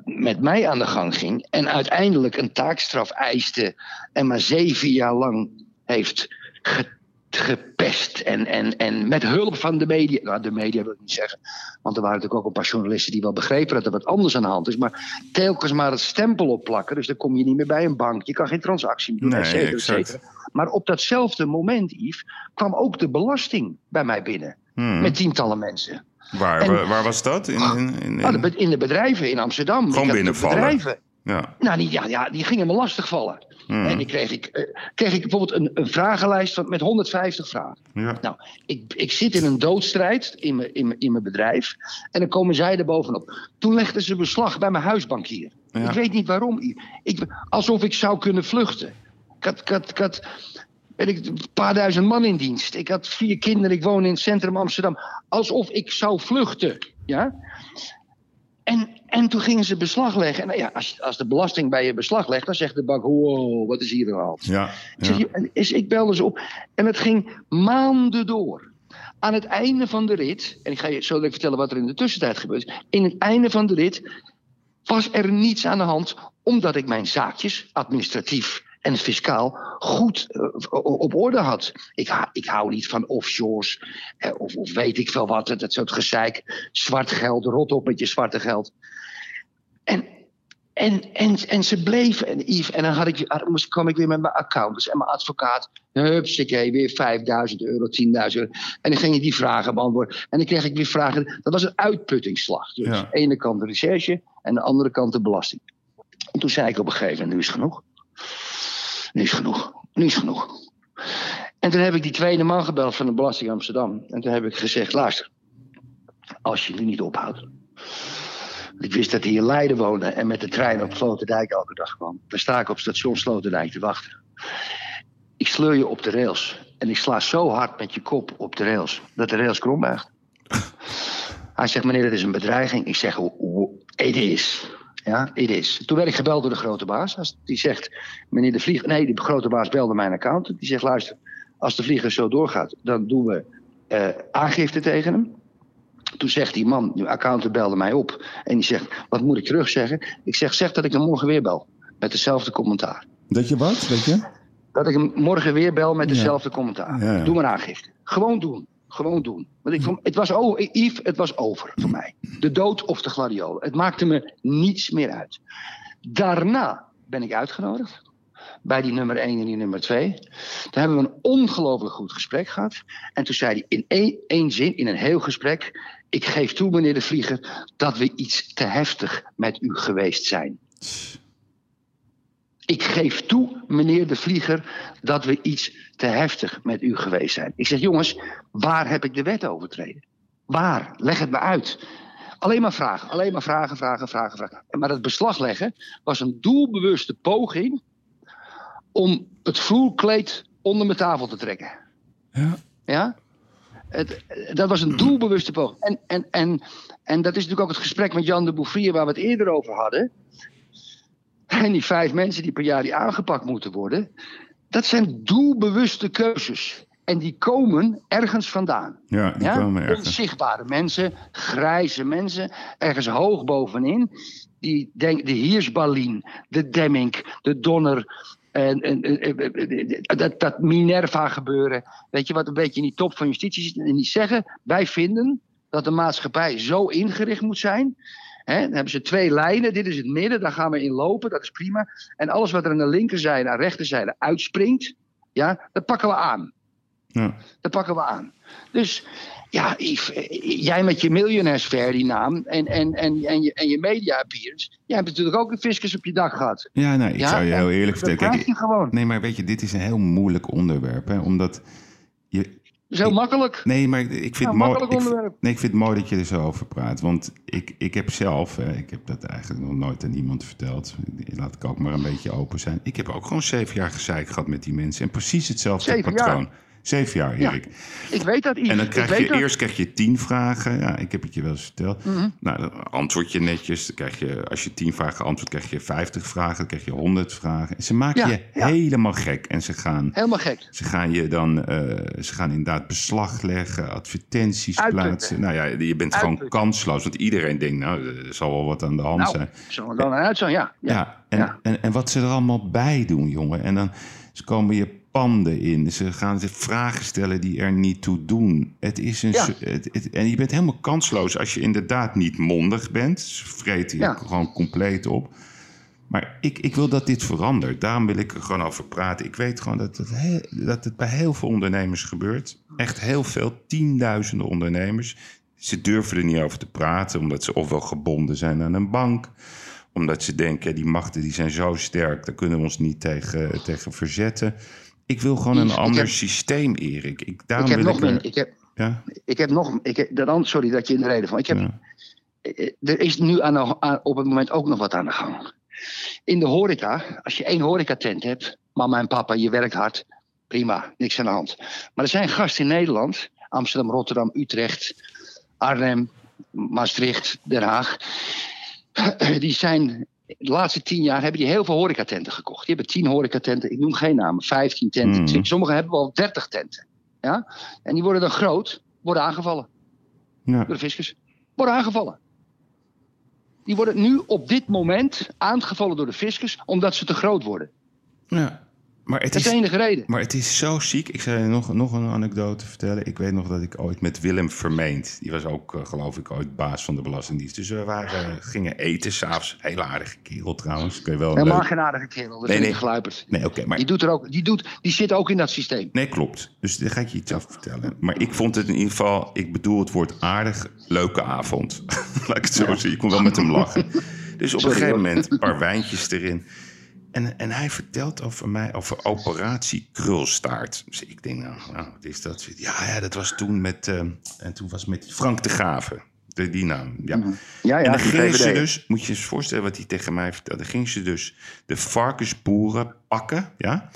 met mij aan de gang ging en uiteindelijk een taakstraf eiste en maar zeven jaar lang heeft gepest. En, en, en met hulp van de media. Nou, de media wil ik niet zeggen. Want er waren natuurlijk ook een paar journalisten die wel begrepen dat er wat anders aan de hand is. Maar telkens maar het stempel opplakken. Dus dan kom je niet meer bij een bank. Je kan geen transactie meer doen,
Nee,
et cetera, et
exact.
cetera. Maar op datzelfde moment, Yves, kwam ook de belasting bij mij binnen.
Hmm.
Met tientallen mensen.
Waar,
en-
waar, was dat? In, in, in, in-
Ah, de be- in de bedrijven in Amsterdam.
Gewoon binnenvallen.
Bedrijven.
ja.
Nou, die, ja, ja, die gingen me lastigvallen.
Hmm.
En dan kreeg ik, eh, kreeg ik bijvoorbeeld een, een vragenlijst van, met 150 vragen.
Ja.
Nou, ik, ik zit in een doodstrijd in mijn, in, mijn, in mijn bedrijf. En dan komen zij er bovenop. Toen legden ze beslag bij mijn huisbankier.
Ja.
Ik weet niet waarom. Ik, alsof ik zou kunnen vluchten. Ik had, ik had, ik had weet ik, een paar duizend man in dienst. Ik had vier kinderen. Ik woon in het centrum Amsterdam. Alsof ik zou vluchten. Ja? En, en toen gingen ze beslag leggen. En nou ja, als, als de belasting bij je beslag legt, dan zegt de bank: wow, wat is hier hand?
Ja.
Ik, zeg, ik belde ze op en het ging maanden door. Aan het einde van de rit, en ik ga je zo direct vertellen wat er in de tussentijd gebeurd is. In het einde van de rit was er niets aan de hand, omdat ik mijn zaakjes, administratief en fiscaal, goed eh, op orde had. Ik, ik hou niet van offshores, eh, of, of weet ik veel wat, dat soort gezeik. Zwart geld, rot op met je zwarte geld. En en, en, en ze bleven. En, Yves, en dan had ik, moest, kwam ik weer met mijn accountants en mijn advocaat. Hupsakee, weer 5000 euro, 10.000 euro. En dan ging ik die vragen beantwoorden. En dan kreeg ik weer vragen. Dat was een uitputtingsslag. Dus
Ja.
aan de ene kant de recherche en aan de andere kant de belasting. En toen zei ik op een gegeven moment, nu is het genoeg. Nu is genoeg. Nu is genoeg. En toen heb ik die tweede man gebeld van de Belasting Amsterdam. En toen heb ik gezegd, luister. Als je nu niet ophoudt. Ik wist dat hij in Leiden woonde en met de trein op Sloterdijk elke dag kwam. Dan sta ik op station Sloterdijk te wachten. Ik sleur je op de rails. En ik sla zo hard met je kop op de rails dat de rails krom buigt. Hij zegt, meneer, dat is een bedreiging. Ik zeg, het is. Ja, het is. Toen werd ik gebeld door de grote baas. Die zegt, meneer de vlieger... Nee, de grote baas belde mijn accountant. Die zegt, luister, als de vlieger zo doorgaat... dan doen we eh, aangifte tegen hem. Toen zegt die man, de accountant belde mij op. En die zegt, wat moet ik terugzeggen? Ik zeg, zeg dat ik hem morgen weer bel. Met dezelfde commentaar.
Dat je wat, weet je?
Dat ik hem morgen weer bel met
Ja.
dezelfde commentaar.
Ja, ja.
Doe maar aangifte. Gewoon doen. Gewoon doen. Want ik vond, het was, oh, Yves, het was over voor mij. De dood of de gladiolen. Het maakte me niets meer uit. Daarna ben ik uitgenodigd. Bij die nummer 1 en die nummer 2. Toen hebben we een ongelooflijk goed gesprek gehad. En toen zei hij in één, één zin, in een heel gesprek. Ik geef toe, meneer de Vlieger, dat we iets te heftig met u geweest zijn. Ik geef toe, meneer de Vlieger, dat we iets te heftig met u geweest zijn. Ik zeg, jongens, waar heb ik de wet overtreden? Waar? Leg het me uit. Alleen maar vragen, alleen maar vragen, vragen, vragen, vragen. Maar het beslag leggen was een doelbewuste poging om het vloerkleed onder mijn tafel te trekken.
Ja.
Ja? Het, dat was een doelbewuste poging. En, en, en, en dat is natuurlijk ook het gesprek met Jan de Bouffrier waar we het eerder over hadden. En die vijf mensen die per jaar die aangepakt moeten worden. Dat zijn doelbewuste keuzes. En die komen ergens vandaan.
Ja, die
Ja?
komen ergens.
Onzichtbare mensen, grijze mensen, ergens hoog bovenin. Die denk, de Hiersbalien, de Demming, de Donner, en, en, en- dat, dat Minerva gebeuren. Weet je wat een beetje in die top van justitie zit? En die zeggen, wij vinden dat de maatschappij zo ingericht moet zijn. Dan hebben ze twee lijnen, dit is het midden, daar gaan we in lopen, dat is prima. En alles wat er aan de linkerzijde, aan de rechterzijde uitspringt, ja, dat pakken we aan.
Ja.
Dat pakken we aan. Dus ja, Yves, eh, jij met je miljonairsfair, die naam, en, en, en, en je, en je media appearance. Jij hebt natuurlijk ook een fiscus op je dak gehad.
ja, nee, ik
Ja,
zou je heel eerlijk vertellen. Kijk,
je gewoon.
nee, maar weet je, dit is een heel moeilijk onderwerp. Hè? Omdat
is heel makkelijk.
Nee, maar ik- vind,
Ja,
het mooi, ik, nee, ik vind het mooi dat je er zo over praat. Want ik, ik heb zelf, hè, ik heb dat eigenlijk nog nooit aan iemand verteld. Laat ik ook maar een beetje open zijn. Ik heb ook gewoon zeven jaar gezeik gehad met die mensen. En precies hetzelfde
Zeven jaar?
Zeven jaar,
Ja.
Erik.
Ik weet dat, Yves.
En dan krijg je
dat. Mhm.
eerst krijg je tien vragen. Ja, ik heb het je wel eens verteld. Nou, dan antwoord je netjes. Dan krijg je, als je tien vragen antwoordt, krijg je vijftig vragen. Dan krijg je honderd vragen. En ze maken
Ja,
je
ja.
helemaal gek. En ze gaan
Helemaal gek.
ze gaan je dan, eh, ze gaan inderdaad beslag leggen, advertenties
Uitputten.
plaatsen. Nou ja, je bent gewoon kansloos, want iedereen denkt, nou, er zal wel wat aan de hand
Nou,
zijn.
zo er dan uit zo, ja.
Ja,
ja.
en. En, en wat ze er allemaal bij doen, jongen. En dan ze komen je panden in. Ze gaan zich vragen stellen die er niet toe doen. Het is een,
Ja.
het, het- en je bent helemaal kansloos als je inderdaad niet mondig bent. Ze vreten je
Ja.
gewoon compleet op. Maar ik, ik wil dat dit verandert. Daarom wil ik er gewoon over praten. Ik weet gewoon dat het, heel- dat het bij heel veel ondernemers gebeurt. Echt heel veel, tienduizenden ondernemers. Ze durven er niet over te praten, omdat ze ofwel gebonden zijn aan een bank. Omdat ze denken, die machten die zijn zo sterk, daar kunnen we ons niet tegen, tegen verzetten. Ik wil gewoon een
ik
ander
heb-
systeem, Erik. Ik, daarom
Ik heb
wil
nog
ik
meer. Ik heb,
ja,
ik heb nog. Ik heb, dat an- sorry dat je in de reden van. Ik heb,
ja.
eh, Er is nu aan de- aan- op het moment ook nog wat aan de gang. In de horeca, als je één horecatent hebt, mama en papa, je werkt hard, prima, niks aan de hand. Maar er zijn gasten in Nederland, Amsterdam, Rotterdam, Utrecht, Arnhem, Maastricht, Den Haag. Die zijn de laatste tien jaar hebben die heel veel horecatenten gekocht. Die hebben tien horecatenten, ik noem geen namen, 15 tenten.
Mhm.
Sommigen hebben wel 30 tenten. Ja? En die worden dan groot, worden aangevallen
ja.
door de fiscus. Worden aangevallen. Die worden nu op dit moment aangevallen door de fiscus omdat ze te groot worden.
ja. Maar het
Dat is de enige reden.
Maar het is zo ziek. Ik zou je nog, nog een anekdote vertellen. Ik weet nog dat ik ooit met Willem Vermeend... die was ook, eh, geloof ik, ooit baas van de Belastingdienst. Dus we waren, gingen eten s'avonds. Hele aardige kerel trouwens. Kun je wel
Helemaal
leuk-
geen aardige kerel. Dat
Nee, nee. Nee, oké, maar...
Die, doet er ook, die, doet, die zit ook in dat systeem.
Nee, klopt. Dus daar ga ik je iets over vertellen. Maar ik vond het in ieder geval... Ik bedoel het woord aardig, leuke avond. Laat ik het zo zien. Ik kon wel met hem lachen. Dus op
Sorry,
een gegeven
hoor.
moment een paar wijntjes erin. En, en hij vertelt over mij over operatie Krulstaart. Dus ik denk, nou, nou wat is dat? Ja, ja, dat was toen met... eh, en toen was met Frank de Gave. De, die naam, ja.
Ja, ja,
en dan gingen ze dus, moet je je eens voorstellen wat hij tegen mij vertelde. Dan gingen ze dus de varkensboeren pakken, ja.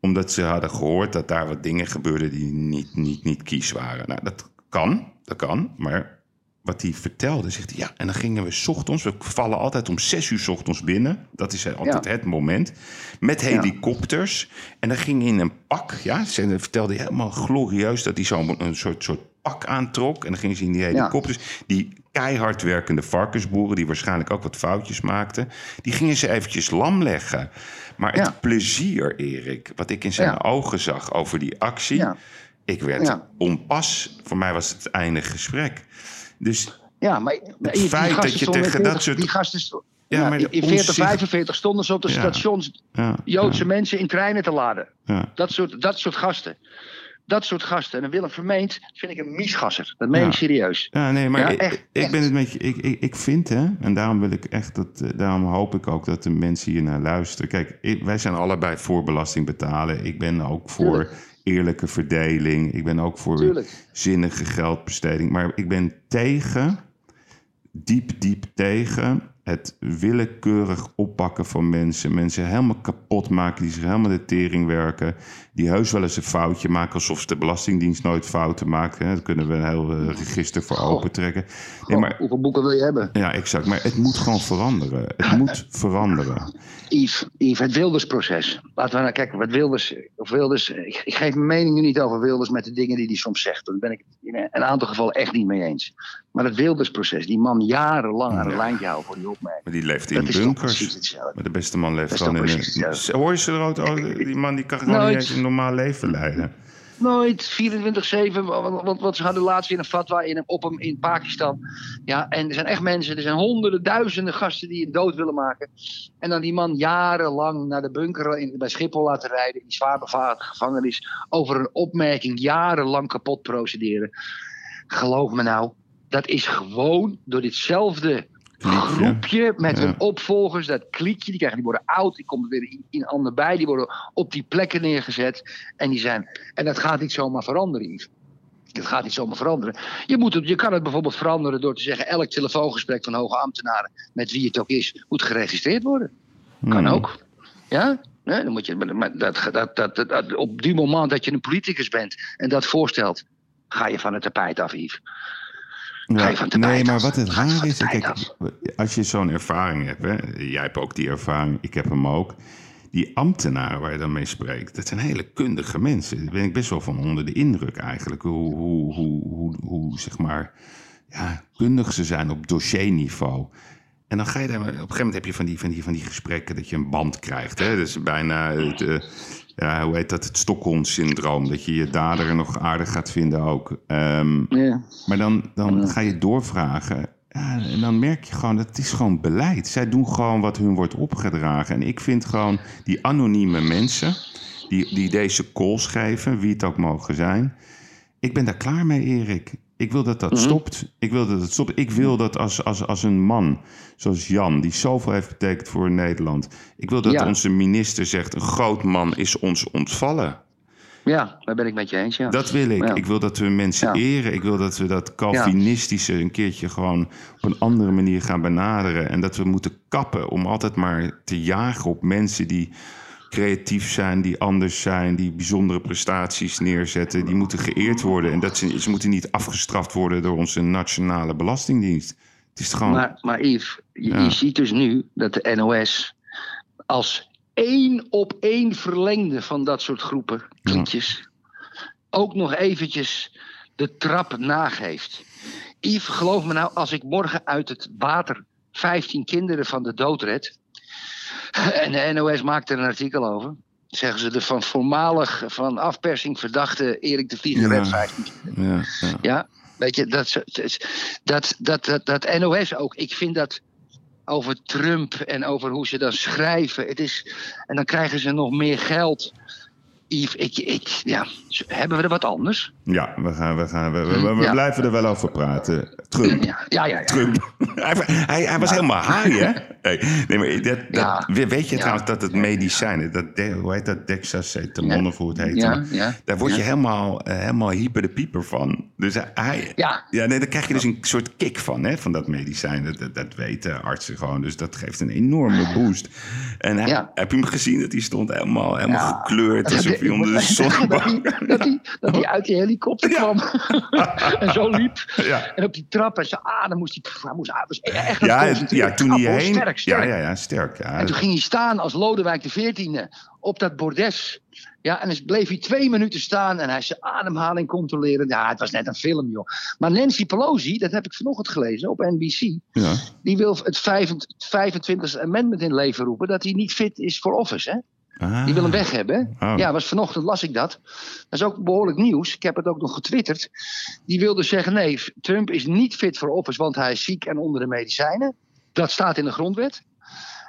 Omdat ze hadden gehoord dat daar wat dingen gebeurden die niet, niet, niet kies waren. Nou, dat kan, dat kan. Maar wat hij vertelde, zegt hij, ja, en dan gingen we 's ochtends, we vallen altijd om zes uur 's ochtends binnen. Dat is altijd
Ja.
het moment. Met helikopters. En dan ging in een pak, ja. Ze vertelde helemaal glorieus dat hij zo'n een soort, soort pak aantrok. En dan gingen ze in die helikopters. Die keihard werkende varkensboeren, die waarschijnlijk ook wat foutjes maakten, die gingen ze eventjes lam leggen. Maar het plezier, Erik, wat ik in zijn ogen zag over die actie, ik werd onpas. Voor mij was het einde gesprek. Dus
Ja, maar die
feit dat je tegen
in
dat
40
soort-
Die gasten sto-
Ja,
ja,
maar
in
de
40,
onzicht-
45 stonden ze op de
Ja.
stations
ja,
Joodse mensen in treinen te laden. Dat soort, dat soort gasten. Dat soort gasten. En een Willem Vermeend vind ik een miesgasser. Dat meen ik serieus.
Ja, nee, maar
Ja,
ik,
echt,
ik
echt.
ben het met je. Ik, ik, ik vind, hè, en daarom wil ik echt dat. eh, Daarom hoop ik ook dat de mensen hier naar luisteren. Kijk, ik- wij zijn allebei voor belasting betalen. Ik ben ook voor
Tuurlijk.
Eerlijke verdeling. Ik ben ook voor
Tuurlijk.
zinnige geldbesteding. Maar ik ben tegen, diep, diep tegen. Het willekeurig oppakken van mensen. Mensen helemaal kapot maken. Die zich helemaal de tering werken. Die heus wel eens een foutje maken. Alsof de Belastingdienst nooit fouten maakt. Hè. Daar kunnen we een heel eh, register voor opentrekken. Nee, maar,
Hoeveel boeken wil je hebben?
ja, exact. Maar het moet gewoon veranderen. Het moet veranderen.
Yves, Yves, het Wildersproces. Laten we nou kijken wat Wilders. Of Wilders ik, ik geef mijn mening nu niet over Wilders met de dingen die hij soms zegt. Daar ben ik in een aantal gevallen echt niet mee eens. Maar het Wildersproces, die man jarenlang aan een
Ja.
lijntje houden voor die opmerking.
Maar die leeft in bunkers. Maar de beste man leeft gewoon in een... Hoor je ze rood? Oh, die man die kan gewoon
Nooit.
niet eens een normaal leven leiden.
Nooit 24-7. Want, want, ze hadden laatst in een fatwa in, op hem in Pakistan. Ja, en er zijn echt mensen, er zijn honderden, duizenden gasten die hem dood willen maken. En dan die man jarenlang naar de bunker in, bij Schiphol laten rijden. In die zwaar gevangenis. Over een opmerking jarenlang kapot procederen. Geloof me nou, dat is gewoon door ditzelfde groepje met
Ja.
hun opvolgers, dat kliekje, die, krijgen, die worden oud, die komen weer in, in ander bij, die worden op die plekken neergezet. En, die zijn, en dat gaat niet zomaar veranderen. Dat gaat niet zomaar veranderen. Je, moet het, je kan het bijvoorbeeld veranderen door te zeggen: elk telefoongesprek van hoge ambtenaren, met wie het ook is, moet geregistreerd worden. Kan
Hmm.
ook. Ja? Nee, dan moet je, maar- dat, dat, dat, dat- op die moment dat je een politicus bent en dat voorstelt, ga je van het tapijt af, Yves.
Nee, maar wat het raar is, kijk, als je zo'n ervaring hebt, hè, jij hebt ook die ervaring, ik heb hem ook. Die ambtenaren waar je dan mee spreekt, dat zijn hele kundige mensen. Daar ben ik best wel van onder de indruk eigenlijk. Hoe, hoe, hoe, hoe, hoe zeg maar, ja, kundig ze zijn op dossierniveau. En dan ga je daar, op een gegeven moment heb je van die, van die, van die gesprekken dat je een band krijgt. Hè? Dat is bijna, het, eh, ja, hoe heet dat? Het Stockholm-syndroom. Dat je je dader nog aardig gaat vinden ook. Ehm,
Ja.
maar dan, dan ga je doorvragen. Ja, en dan merk je gewoon, dat het is gewoon beleid. Zij doen gewoon wat hun wordt opgedragen. En ik vind gewoon die anonieme mensen... die, die deze calls geven, wie het ook mogen zijn... ik ben daar klaar mee, Erik. Ik wil dat dat stopt. Ik wil dat het stopt. Ik wil dat als, als, als een man zoals Jan, die zoveel heeft betekend voor Nederland... ik wil dat
Ja.
onze minister zegt... een groot man is ons ontvallen.
ja, daar ben ik met je eens. Ja.
Dat wil ik.
Ja.
Ik wil dat we mensen eren. Ik wil dat we dat Calvinistische een keertje gewoon op een andere manier gaan benaderen. En dat we moeten kappen om altijd maar te jagen op mensen die creatief zijn, die anders zijn, die bijzondere prestaties neerzetten. Die moeten geëerd worden. En dat ze, ze moeten niet afgestraft worden door onze nationale belastingdienst. Het is gewoon.
Maar, maar Yves, je,
Ja.
je ziet dus nu dat de NOS als één op één verlengde van dat soort groepen, klietjes, ook nog eventjes de trap nageeft. Yves, geloof me nou, als ik morgen uit het water 15 kinderen van de dood red, en de NOS maakt er een artikel over, zeggen ze de van voormalig van afpersing verdachte Erik de Vlieger
Ja.
red 15
ja, ja.
ja, weet je, dat, dat, dat, dat, dat NOS ook. Ik vind dat over Trump en over hoe ze dan schrijven. Het is, en dan krijgen ze nog meer geld. Yves, ik, ik, ja, hebben we er wat anders?
Ja, we, gaan, we, gaan, we, we, we
Ja.
blijven er wel over praten. Trump.
Ja, ja, ja. ja.
Trump. hij, hij, hij was helemaal high, hè? Hey, nee, maar dat, dat, Weet je trouwens dat het medicijnen, dat, hoe heet dat, dexacetamon of hoe het heet, maar daar word je helemaal, eh, helemaal hyper de pieper van. Dus hij,
Ja.
ja, nee, daar krijg je dus een soort kick van, hè, van dat medicijn. Dat, dat, dat weten artsen gewoon, dus dat geeft een enorme boost. En hij, heb je hem gezien? Dat hij stond helemaal, helemaal gekleurd, hij onder de
dat, hij, dat, hij, dat hij uit die helikopter kwam en zo liep.
Ja.
En op die trap en zijn adem moest hij... Hij, moest, hij was echt
Ja,
het
ja, toen hij heen...
Sterk, sterk.
Ja, ja, ja, sterk. Ja.
En toen ging hij staan als Lodewijk XIV op dat bordes. Ja, en dus bleef hij twee minuten staan en hij zijn ademhaling controleren. Ja, het was net een film, joh. Maar Nancy Pelosi, dat heb ik vanochtend gelezen op NBC.
ja.
Die wil het 25e amendment in leven roepen. Dat hij niet fit is voor office, hè?
Ah.
Die wil hem weg hebben.
Oh.
Ja, was vanochtend las ik dat. Dat is ook behoorlijk nieuws. Ik heb het ook nog getwitterd. Die wilde zeggen: nee, Trump is niet fit voor office, want hij is ziek en onder de medicijnen. Dat staat in de grondwet.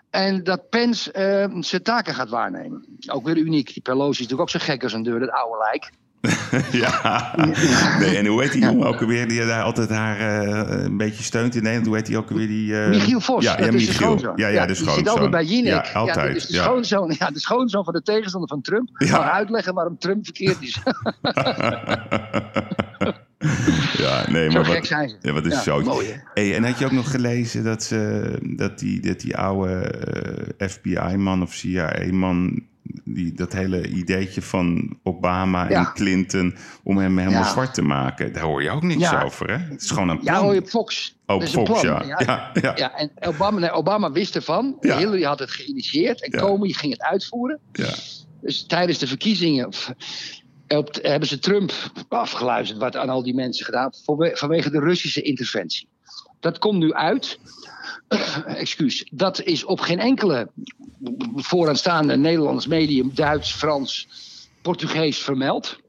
En dat Pence eh, zijn taken gaat waarnemen. Ook weer uniek. Die Pelosi is natuurlijk ook zo gek als een deur, dat oude lijk.
Ja. Nee, en hoe heet die jongen ook alweer die daar altijd haar eh, een beetje steunt in Nederland? Hoe heet die ook alweer? Die, eh,
Michiel Vos,
Ja,
dat
ja
is de
Michiel.
schoonzoon.
Ja, ja, de
die
schoonzoon.
zit altijd bij Jinek.
Ja, altijd.
dat is de,
ja.
schoonzoon, ja, de schoonzoon van de tegenstander van Trump.
Ja.
Maar uitleggen waarom Trump verkeerd is.
ja, nee,
zo
maar wat,
zijn
ja, wat is
Ja,
zo.
mooi?
Hey, en had je ook nog gelezen dat, ze, dat, die, dat die oude eh, FBI-man of CIA-man... Die, dat hele ideetje van Obama
Ja.
en Clinton om hem helemaal
Ja.
zwart te maken, daar hoor je ook niks
Ja.
over, hè? Het is gewoon een
Ja,
plan.
hoor je op Fox.
Oh, Fox,
plan.
ja. Ja, ja.
Ja, en Obama, nee, Obama wist ervan.
Ja.
Hillary had het geïnitieerd. En
Ja.
Comey ging het uitvoeren.
ja.
Dus tijdens de verkiezingen op- hebben ze Trump afgeluisterd. Wat aan al die mensen gedaan. vanwe- Vanwege de Russische interventie. Dat komt nu uit. Excuus. Dat is op geen enkele vooraanstaande Nederlands medium, Duits, Frans, Portugees vermeld.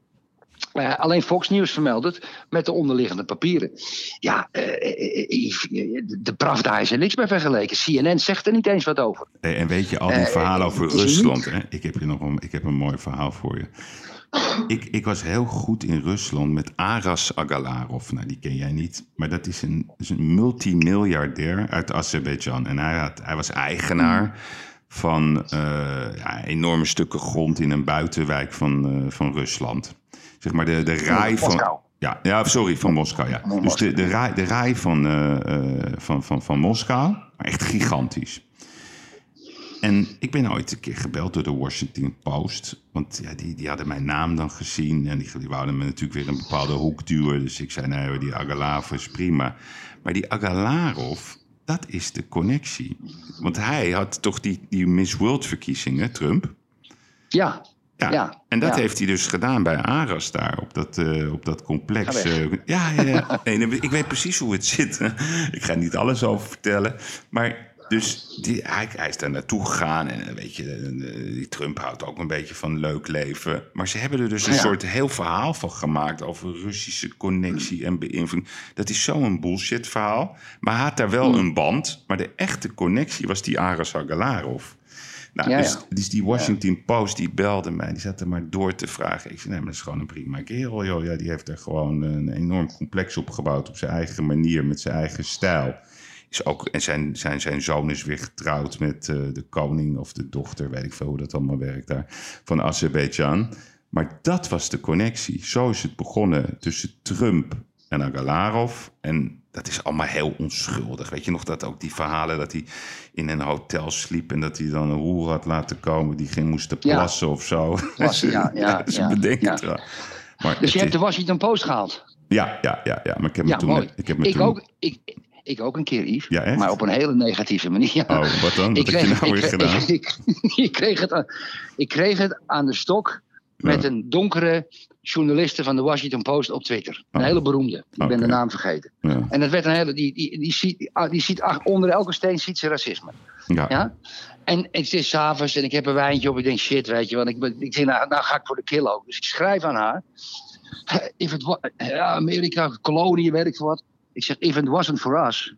Eh, alleen Fox News vermeldt het met de onderliggende papieren. Ja, eh, de Pravda is er niks bij vergeleken. CNN zegt er niet eens wat over.
Hey, en weet je, al die verhalen over Rusland. Hè? Ik, heb hier nog een, ik heb een mooi verhaal voor je. Ik, ik was heel goed in Rusland met Aras Agalarov. Nou, die ken jij niet. Maar dat is een, is een multimiljardair uit Azerbeidzjan. En hij, had, hij was eigenaar van eh, ja, enorme stukken grond in een buitenwijk van, van Rusland. Zeg maar de, de raai van...
Moskou.
Ja, ja, sorry, van Moskou, ja. Dus de, de, raai, de raai van, eh, eh, van, van, van Moskou, maar echt gigantisch. En ik ben ooit een keer gebeld door de Washington Post. Want ja, die, die hadden mijn naam dan gezien. En die, die wouden me natuurlijk weer een bepaalde hoek duwen. Dus ik zei, nee, die Agalarov is prima. Maar die Agalarov, dat is de connectie. Want hij had toch die, die Miss World verkiezingen, Trump.
Ja,
Ja,
Ja,
en dat
ja.
heeft hij dus gedaan bij Aras daar, op dat, eh, op dat complex. Eh, ja, ja, ja. Nee, ik weet precies hoe het zit. ik ga niet alles over vertellen. Maar Dus die, hij, hij is daar naartoe gegaan en eh, weet je, die Trump houdt ook een beetje van leuk leven. Maar ze hebben er dus een
Ja.
soort heel verhaal van gemaakt over Russische connectie en beïnvloeding. Dat is zo'n bullshit verhaal. Maar hij had daar wel
Hmm.
een band. Maar de echte connectie was die Aras Agalarov. Nou,
Ja,
dus,
ja.
dus die Washington Post die belde mij, die zat er maar door te vragen. Ik zei, nee, maar dat is gewoon een prima kerel, joh. Ja, die heeft er gewoon een enorm complex opgebouwd op zijn eigen manier, met zijn eigen stijl. Is ook, en zijn, zijn, zijn zoon is weer getrouwd met eh, de koning of de dochter, weet ik veel hoe dat allemaal werkt daar, van Azerbeidzjan. Maar dat was de connectie. Zo is het begonnen tussen Trump en Agalarov. En dat is allemaal heel onschuldig. Weet je nog dat ook die verhalen dat hij in een hotel sliep en dat hij dan een hoer had laten komen die ging moesten
Ja.
plassen of zo.
Plassen, ja, ja,
is
ja,
bedenken
ja.
Maar
Dus je hebt de Washington Post gehaald.
ja, ja, ja, ja, maar ik heb me toen...
mooi.
Ik, heb me
Ik
toen,
ook, ik, ik ook een keer, Yves.
Ja?
Maar op een hele negatieve manier. Ja.
Oh, wat dan? Wat
ik
heb je nou weer gedaan?
ik, ik kreeg het aan, ik kreeg het aan de stok met een donkere journaliste van de Washington Post op Twitter. Een
Oh.
hele beroemde. Ik ben de naam vergeten.
Ja,
En dat werd een hele. Die, die, die, ziet, die, die ziet onder elke steen ziet ze racisme.
ja.
Ja? En het is s'avonds en ik heb een wijntje op. Ik denk shit, weet je. Want ik, ben- ik denk, nou, nou ga ik voor de kill ook. Dus ik schrijf aan haar. If it wa- ja, Amerika, kolonie, weet ik wat. Ik zeg, if it wasn't for us,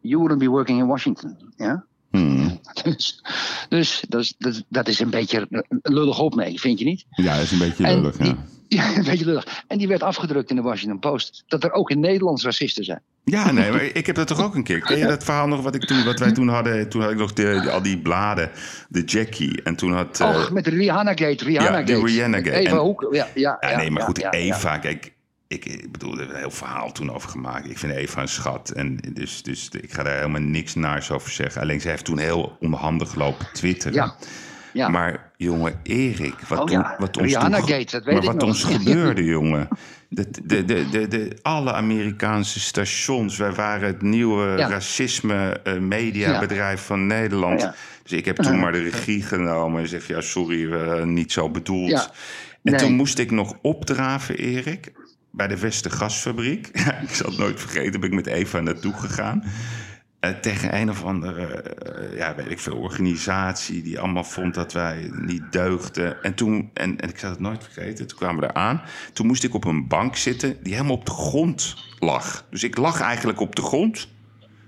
you wouldn't be working in Washington. Ja?
Hmm.
Dus, dus dat, is, dat, dat is een beetje een lullig opmerking, vind je niet?
ja, dat is een beetje lullig, ja.
die- Ja, een beetje lullig. En die werd afgedrukt in de Washington Post. Dat er ook in Nederland racisten zijn.
Ja, nee, maar ik heb dat toch ook een keer. Ken je dat verhaal nog wat, ik toen, wat wij toen hadden? Toen had ik nog de, al die bladen, de Jackie. En toen had...
Och, met de Rihanna-gate. Rihanna-gate.
Ja, de Rihanna-gate.
Eva
En-
Hoek. Ja, ja,
Ja, nee, maar goed, Eva, kijk, ik, ik bedoel, er is een heel verhaal toen over gemaakt. Ik vind Eva een schat. En dus, dus ik ga daar helemaal niks naars over zeggen. Alleen ze heeft toen heel onhandig lopen twitteren.
Ja, ja.
Maar jongen, Erik, wat,
Oh ja,
wat ons
Rihanna
toen ge-
Gate, dat weet
maar
ik
wat
nog.
ons gebeurde, jongen. De, de, de, de, de, alle Amerikaanse stations, wij waren het nieuwe
Ja.
racisme eh, mediabedrijf van Nederland. Dus ik heb toen maar de regie genomen en zeg ja, sorry, eh, niet zo bedoeld. En
Nee.
toen moest ik nog opdraven, Erik, bij de Westergasfabriek. ik zal het nooit vergeten, ben ik met Eva naartoe gegaan. Eh, tegen een of andere, eh, ja, weet ik veel, organisatie die allemaal vond dat wij niet deugden. En toen, en, en ik zal het nooit vergeten, toen kwamen we eraan. Toen moest ik op een bank zitten die helemaal op de grond lag. Dus ik lag eigenlijk op de grond.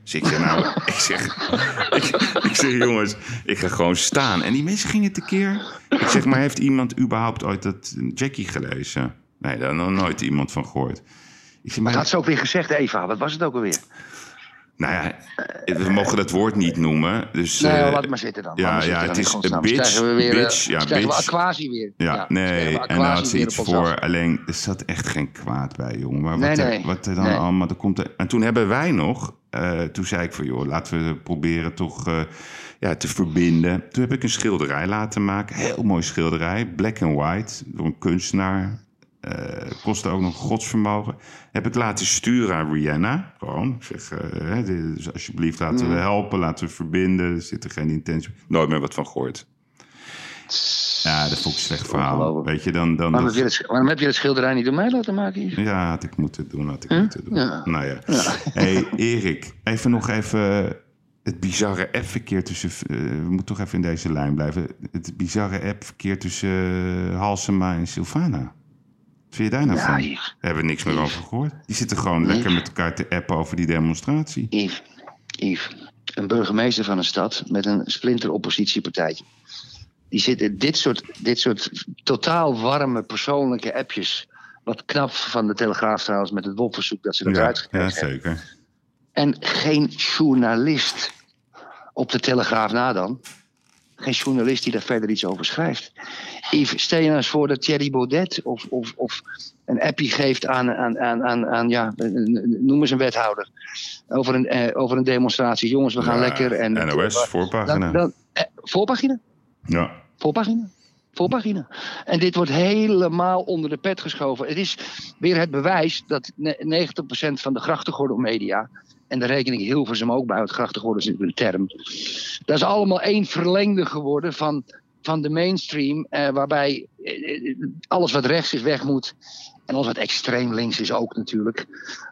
Dus ik zeg, nou, ik zeg, ik, ik zeg, jongens, ik ga gewoon staan. En die mensen gingen tekeer. Ik zeg, maar heeft iemand überhaupt ooit dat Jackie gelezen? Nee, daar had nog nooit iemand van gehoord. Ik zeg,
Maar dat had ze ook weer gezegd, Eva. Wat was het ook alweer?
nou ja, we mogen dat woord niet noemen. Dus,
Nee,
eh,
laat maar zitten dan.
ja, ja, het
dan,
is een bitch,
we weer, eh,
bitch, ja,
dus krijgen we
bitch.
Aquasi weer.
ja,
krijgen
nee, en daar had ze iets voor. Alleen, er zat echt geen kwaad bij, jongen. Maar
Nee,
wat, er,
nee.
wat er dan
Nee.
allemaal... Er komt er, en toen hebben wij nog... eh, toen zei ik van, joh, laten we proberen toch eh, ja, te verbinden. Toen heb ik een schilderij laten maken. Heel mooi schilderij. Black and white. Door een kunstenaar. Eh kostte ook nog godsvermogen. Heb ik laten sturen aan Rihanna. Gewoon. Ik zeg, eh, hè, dus alsjeblieft laten
Mm.
we helpen. Laten we verbinden. Er zit er geen intentie. Nooit meer wat van gehoord. Ja, dat vond ik een slecht verhaal. Weet je, dan... dan
Waarom
dat-
heb, je het, waarom heb je het schilderij niet door mij laten maken? Yves?
ja, had ik moeten doen, had ik moeten doen.
Ja.
Nou ja. hey, Erik, even nog even het bizarre appverkeer tussen... eh, we moeten toch even in deze lijn blijven. Het bizarre appverkeer tussen eh, Halsema en Sylvana. Vind je daar nou
Ja,
van? Daar hebben we niks meer over gehoord. Die zitten gewoon lekker met elkaar te appen over die demonstratie.
Yves, Yves, een burgemeester van een stad met een splinter oppositiepartijtje. Die zit in dit soort, dit soort totaal warme persoonlijke appjes. Wat knap van de Telegraaf trouwens met het WOP-verzoek dat ze dat
Ja, ja,
hebben.
zeker.
En geen journalist op de Telegraaf na dan. Geen journalist die daar verder iets over schrijft. Yves, stel je nou eens voor dat Thierry Baudet of, of, of een appie geeft aan, aan, aan, aan, aan ja, noem eens een wethouder. Over een, eh, over een demonstratie. Jongens, we gaan
Ja,
lekker. En,
NOS, voorpagina.
Dan, dan, eh, voorpagina?
Ja.
Voorpagina. Voorpagina. En dit wordt helemaal onder de pet geschoven. Het is weer het bewijs dat ne- 90% van de grachtengordelmedia... en daar reken ik Hilversum ook bij, want grachtengordel is natuurlijk een term... dat is allemaal één verlengde geworden van, van de mainstream... Eh, waarbij eh, alles wat rechts is weg moet... En alles wat extreem links is ook natuurlijk.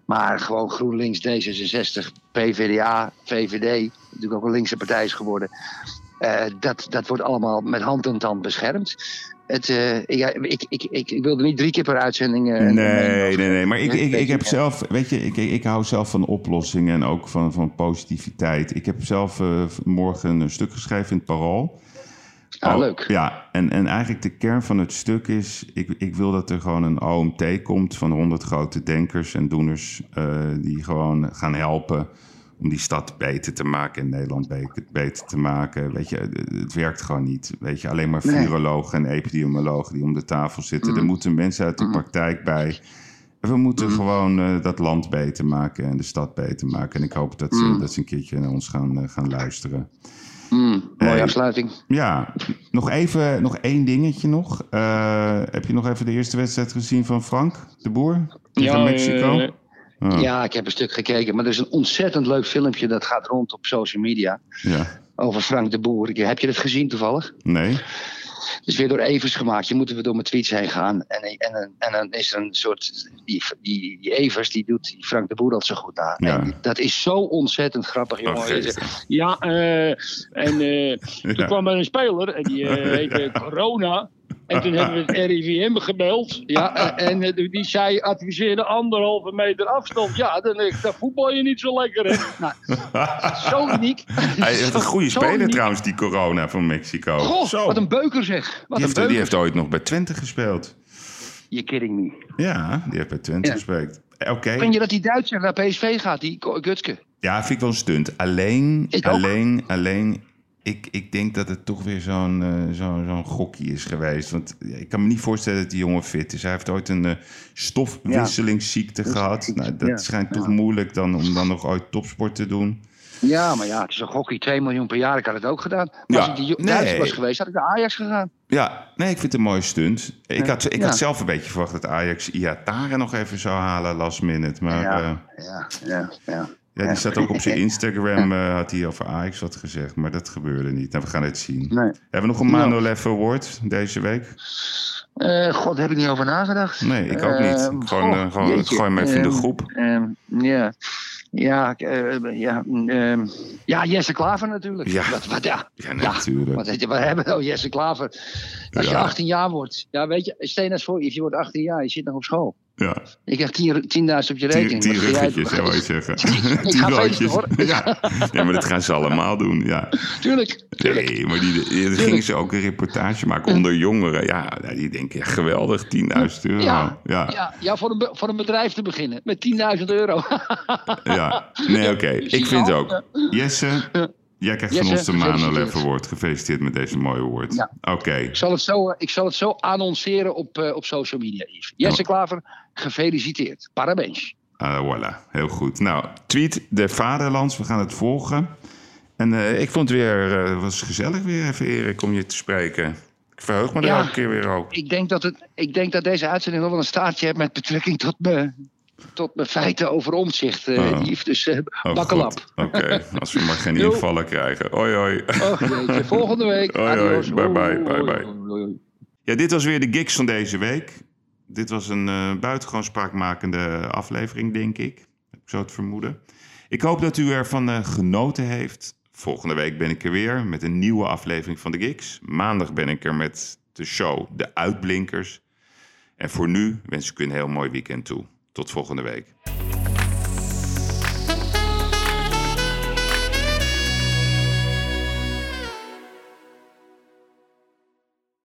Maar gewoon GroenLinks, D66, PvdA, VVD, natuurlijk ook een linkse partij is geworden. Eh, dat, dat wordt allemaal met hand en tand beschermd. Het, eh, ik, ik, ik, ik, ik wilde niet drie keer per uitzending. eh,
Nee, nee, nee. Maar ik, ik, ik heb
Ja.
zelf, weet je, ik, ik hou zelf van oplossingen en ook van, van positiviteit. Ik heb zelf morgen een stuk geschreven in het Parool.
Ah,
Oh,
leuk.
Ja, en, en eigenlijk de kern van het stuk is... Ik, ik wil dat er gewoon een OMT komt van 100 grote denkers en doeners... die gewoon gaan helpen om die stad beter te maken... en Nederland beter, te maken. Weet je, het, werkt gewoon niet. Weet je, alleen maar
Nee.
virologen en epidemiologen die om de tafel zitten.
Mm.
Er moeten mensen uit de praktijk bij... En We moeten gewoon eh, dat land beter maken en de stad beter maken. En ik hoop dat ze,
Mm.
dat ze een keertje naar ons gaan, eh, gaan luisteren.
Mm, mooie
Hey.
afsluiting.
Ja, nog even, nog één dingetje nog. Eh, heb je nog even de eerste wedstrijd gezien van Frank de Boer tegen
Ja,
Mexico? Oh,
Ja, ik heb een stuk gekeken. Maar er is een ontzettend leuk filmpje dat gaat rond op social media.
ja.
Over Frank de Boer. Heb je dat gezien toevallig?
Nee?
Het is weer door Evers gemaakt. Je moet er weer door mijn tweets heen gaan. En, en, en, dan is er een soort. Die, die, die Evers die doet die Frank de Boer al zo goed na.
Ja.
En dat is zo ontzettend grappig, jongen.
Oh,
ja, eh, en eh, toen kwam er een speler. En die eh, heette Corona. En toen hebben we het RIVM gebeld. Ja, en die zei, adviseerde anderhalve meter afstand. Ja, dan, denk ik, dan voetbal je niet zo lekker. Hè? Nou, zo uniek.
Hij heeft een goede
Zo
speler
uniek.
trouwens, die Corona van Mexico.
Goh,
Zo.
wat een beuker zeg. Wat
die,
een
heeft,
beuker.
die heeft ooit nog bij Twente gespeeld.
You're kidding me.
Ja, die heeft bij Twente
Ja.
gespeeld. Eh, Oké.
Vind je dat die Duitser naar PSV gaat, die Gutske?
Ja, vind ik wel een stunt. Alleen,
Ik ook.
alleen, alleen. Ik, ik denk dat het toch weer zo'n eh, zo, zo'n gokkie is geweest. Want ik kan me niet voorstellen dat die jongen fit is. Hij heeft ooit een eh, stofwisselingsziekte gehad. Nou, dat
Ja,
schijnt toch
ja.
moeilijk dan om dan nog ooit topsport te doen.
Ja, maar ja, het is een gokkie, 2 miljoen per jaar. Ik had het ook gedaan. Maar als ik die
nee.
Was geweest, had ik naar Ajax gegaan.
Ja, nee, ik vind het een mooie stunt. Ik, had, ik had zelf een beetje verwacht dat Ajax Iatare nog even zou halen last minute. Maar
Ja.
ja,
Ja, ja, ja.
die staat ook op zijn Instagram. eh, had hij over Ajax wat gezegd. Maar dat gebeurde niet. Nou, we gaan het zien.
Nee.
Hebben we nog een Manolev Award deze week?
Eh, God, heb ik niet over nagedacht.
Nee, ik ook niet. Gewoon, eh, gewoon,
jeetje.
gooi hem even in de
Ehm,
groep.
ehm, ja. Ja, eh, ehm, ja, Jesse Klaver natuurlijk.
Ja.
Wat, wat, ja.
Ja, natuurlijk.
Wat, hebben we nou, Jesse Klaver? Als je
Ja.
18 jaar wordt. Ja, weet je, stel je nou eens voor, je wordt 18 jaar, je zit nog op school.
Ja,
Je krijgt 10 10.000 op je rekening.
tien
Wat ga jij-
ruggetjes, hè, wou je zeggen.
Ik
tien
ga feesten,
broodjes.
hoor.
Ja. ja, maar dat gaan ze allemaal doen, ja.
Tuurlijk, tuurlijk.
Nee, maar die, gingen ze ook een reportage maken onder jongeren. Ja, die denken, ja, geweldig, 10.000 euro.
Ja,
Ja,
ja, ja voor, een, voor een bedrijf te beginnen met 10.000 euro.
ja. Nee, oké. Ik vind ook. Jesse, jij krijgt van ons de
gefeliciteerd.
Award. Gefeliciteerd met deze mooie award.
Ja.
Oké.
ik, zal het zo, eh, ik zal het zo annonceren op, eh, op social media, Yves. Jesse Klaver, gefeliciteerd. Parabens.
Ah, voilà, heel goed. Nou, tweet de Vaderlands, we gaan het volgen. En eh, ik vond het weer, eh, was gezellig weer even, Erik, om je te spreken. Ik verheug me er
Ja.
elke keer weer op.
Ik denk, dat het, ik denk dat deze uitzending nog wel een staartje heeft met betrekking tot mijn, tot mijn feiten over omzicht,
Oh.
Yves. Dus
Oh,
bakkelap.
goed. Oké, als we maar geen invallen krijgen. Hoi, hoi.
Oh, jeetje. Volgende week. Adios.
Bye, bye, bye, bye. Ja, dit was weer de gigs van deze week. Dit was een eh, buitengewoon spraakmakende aflevering, denk ik. Heb ik zo het vermoeden. Ik hoop dat u ervan eh, genoten heeft. Volgende week ben ik er weer met een nieuwe aflevering van de gigs. Maandag ben ik er met de show De Uitblinkers. En voor nu wens ik u een heel mooi weekend toe. Tot volgende week.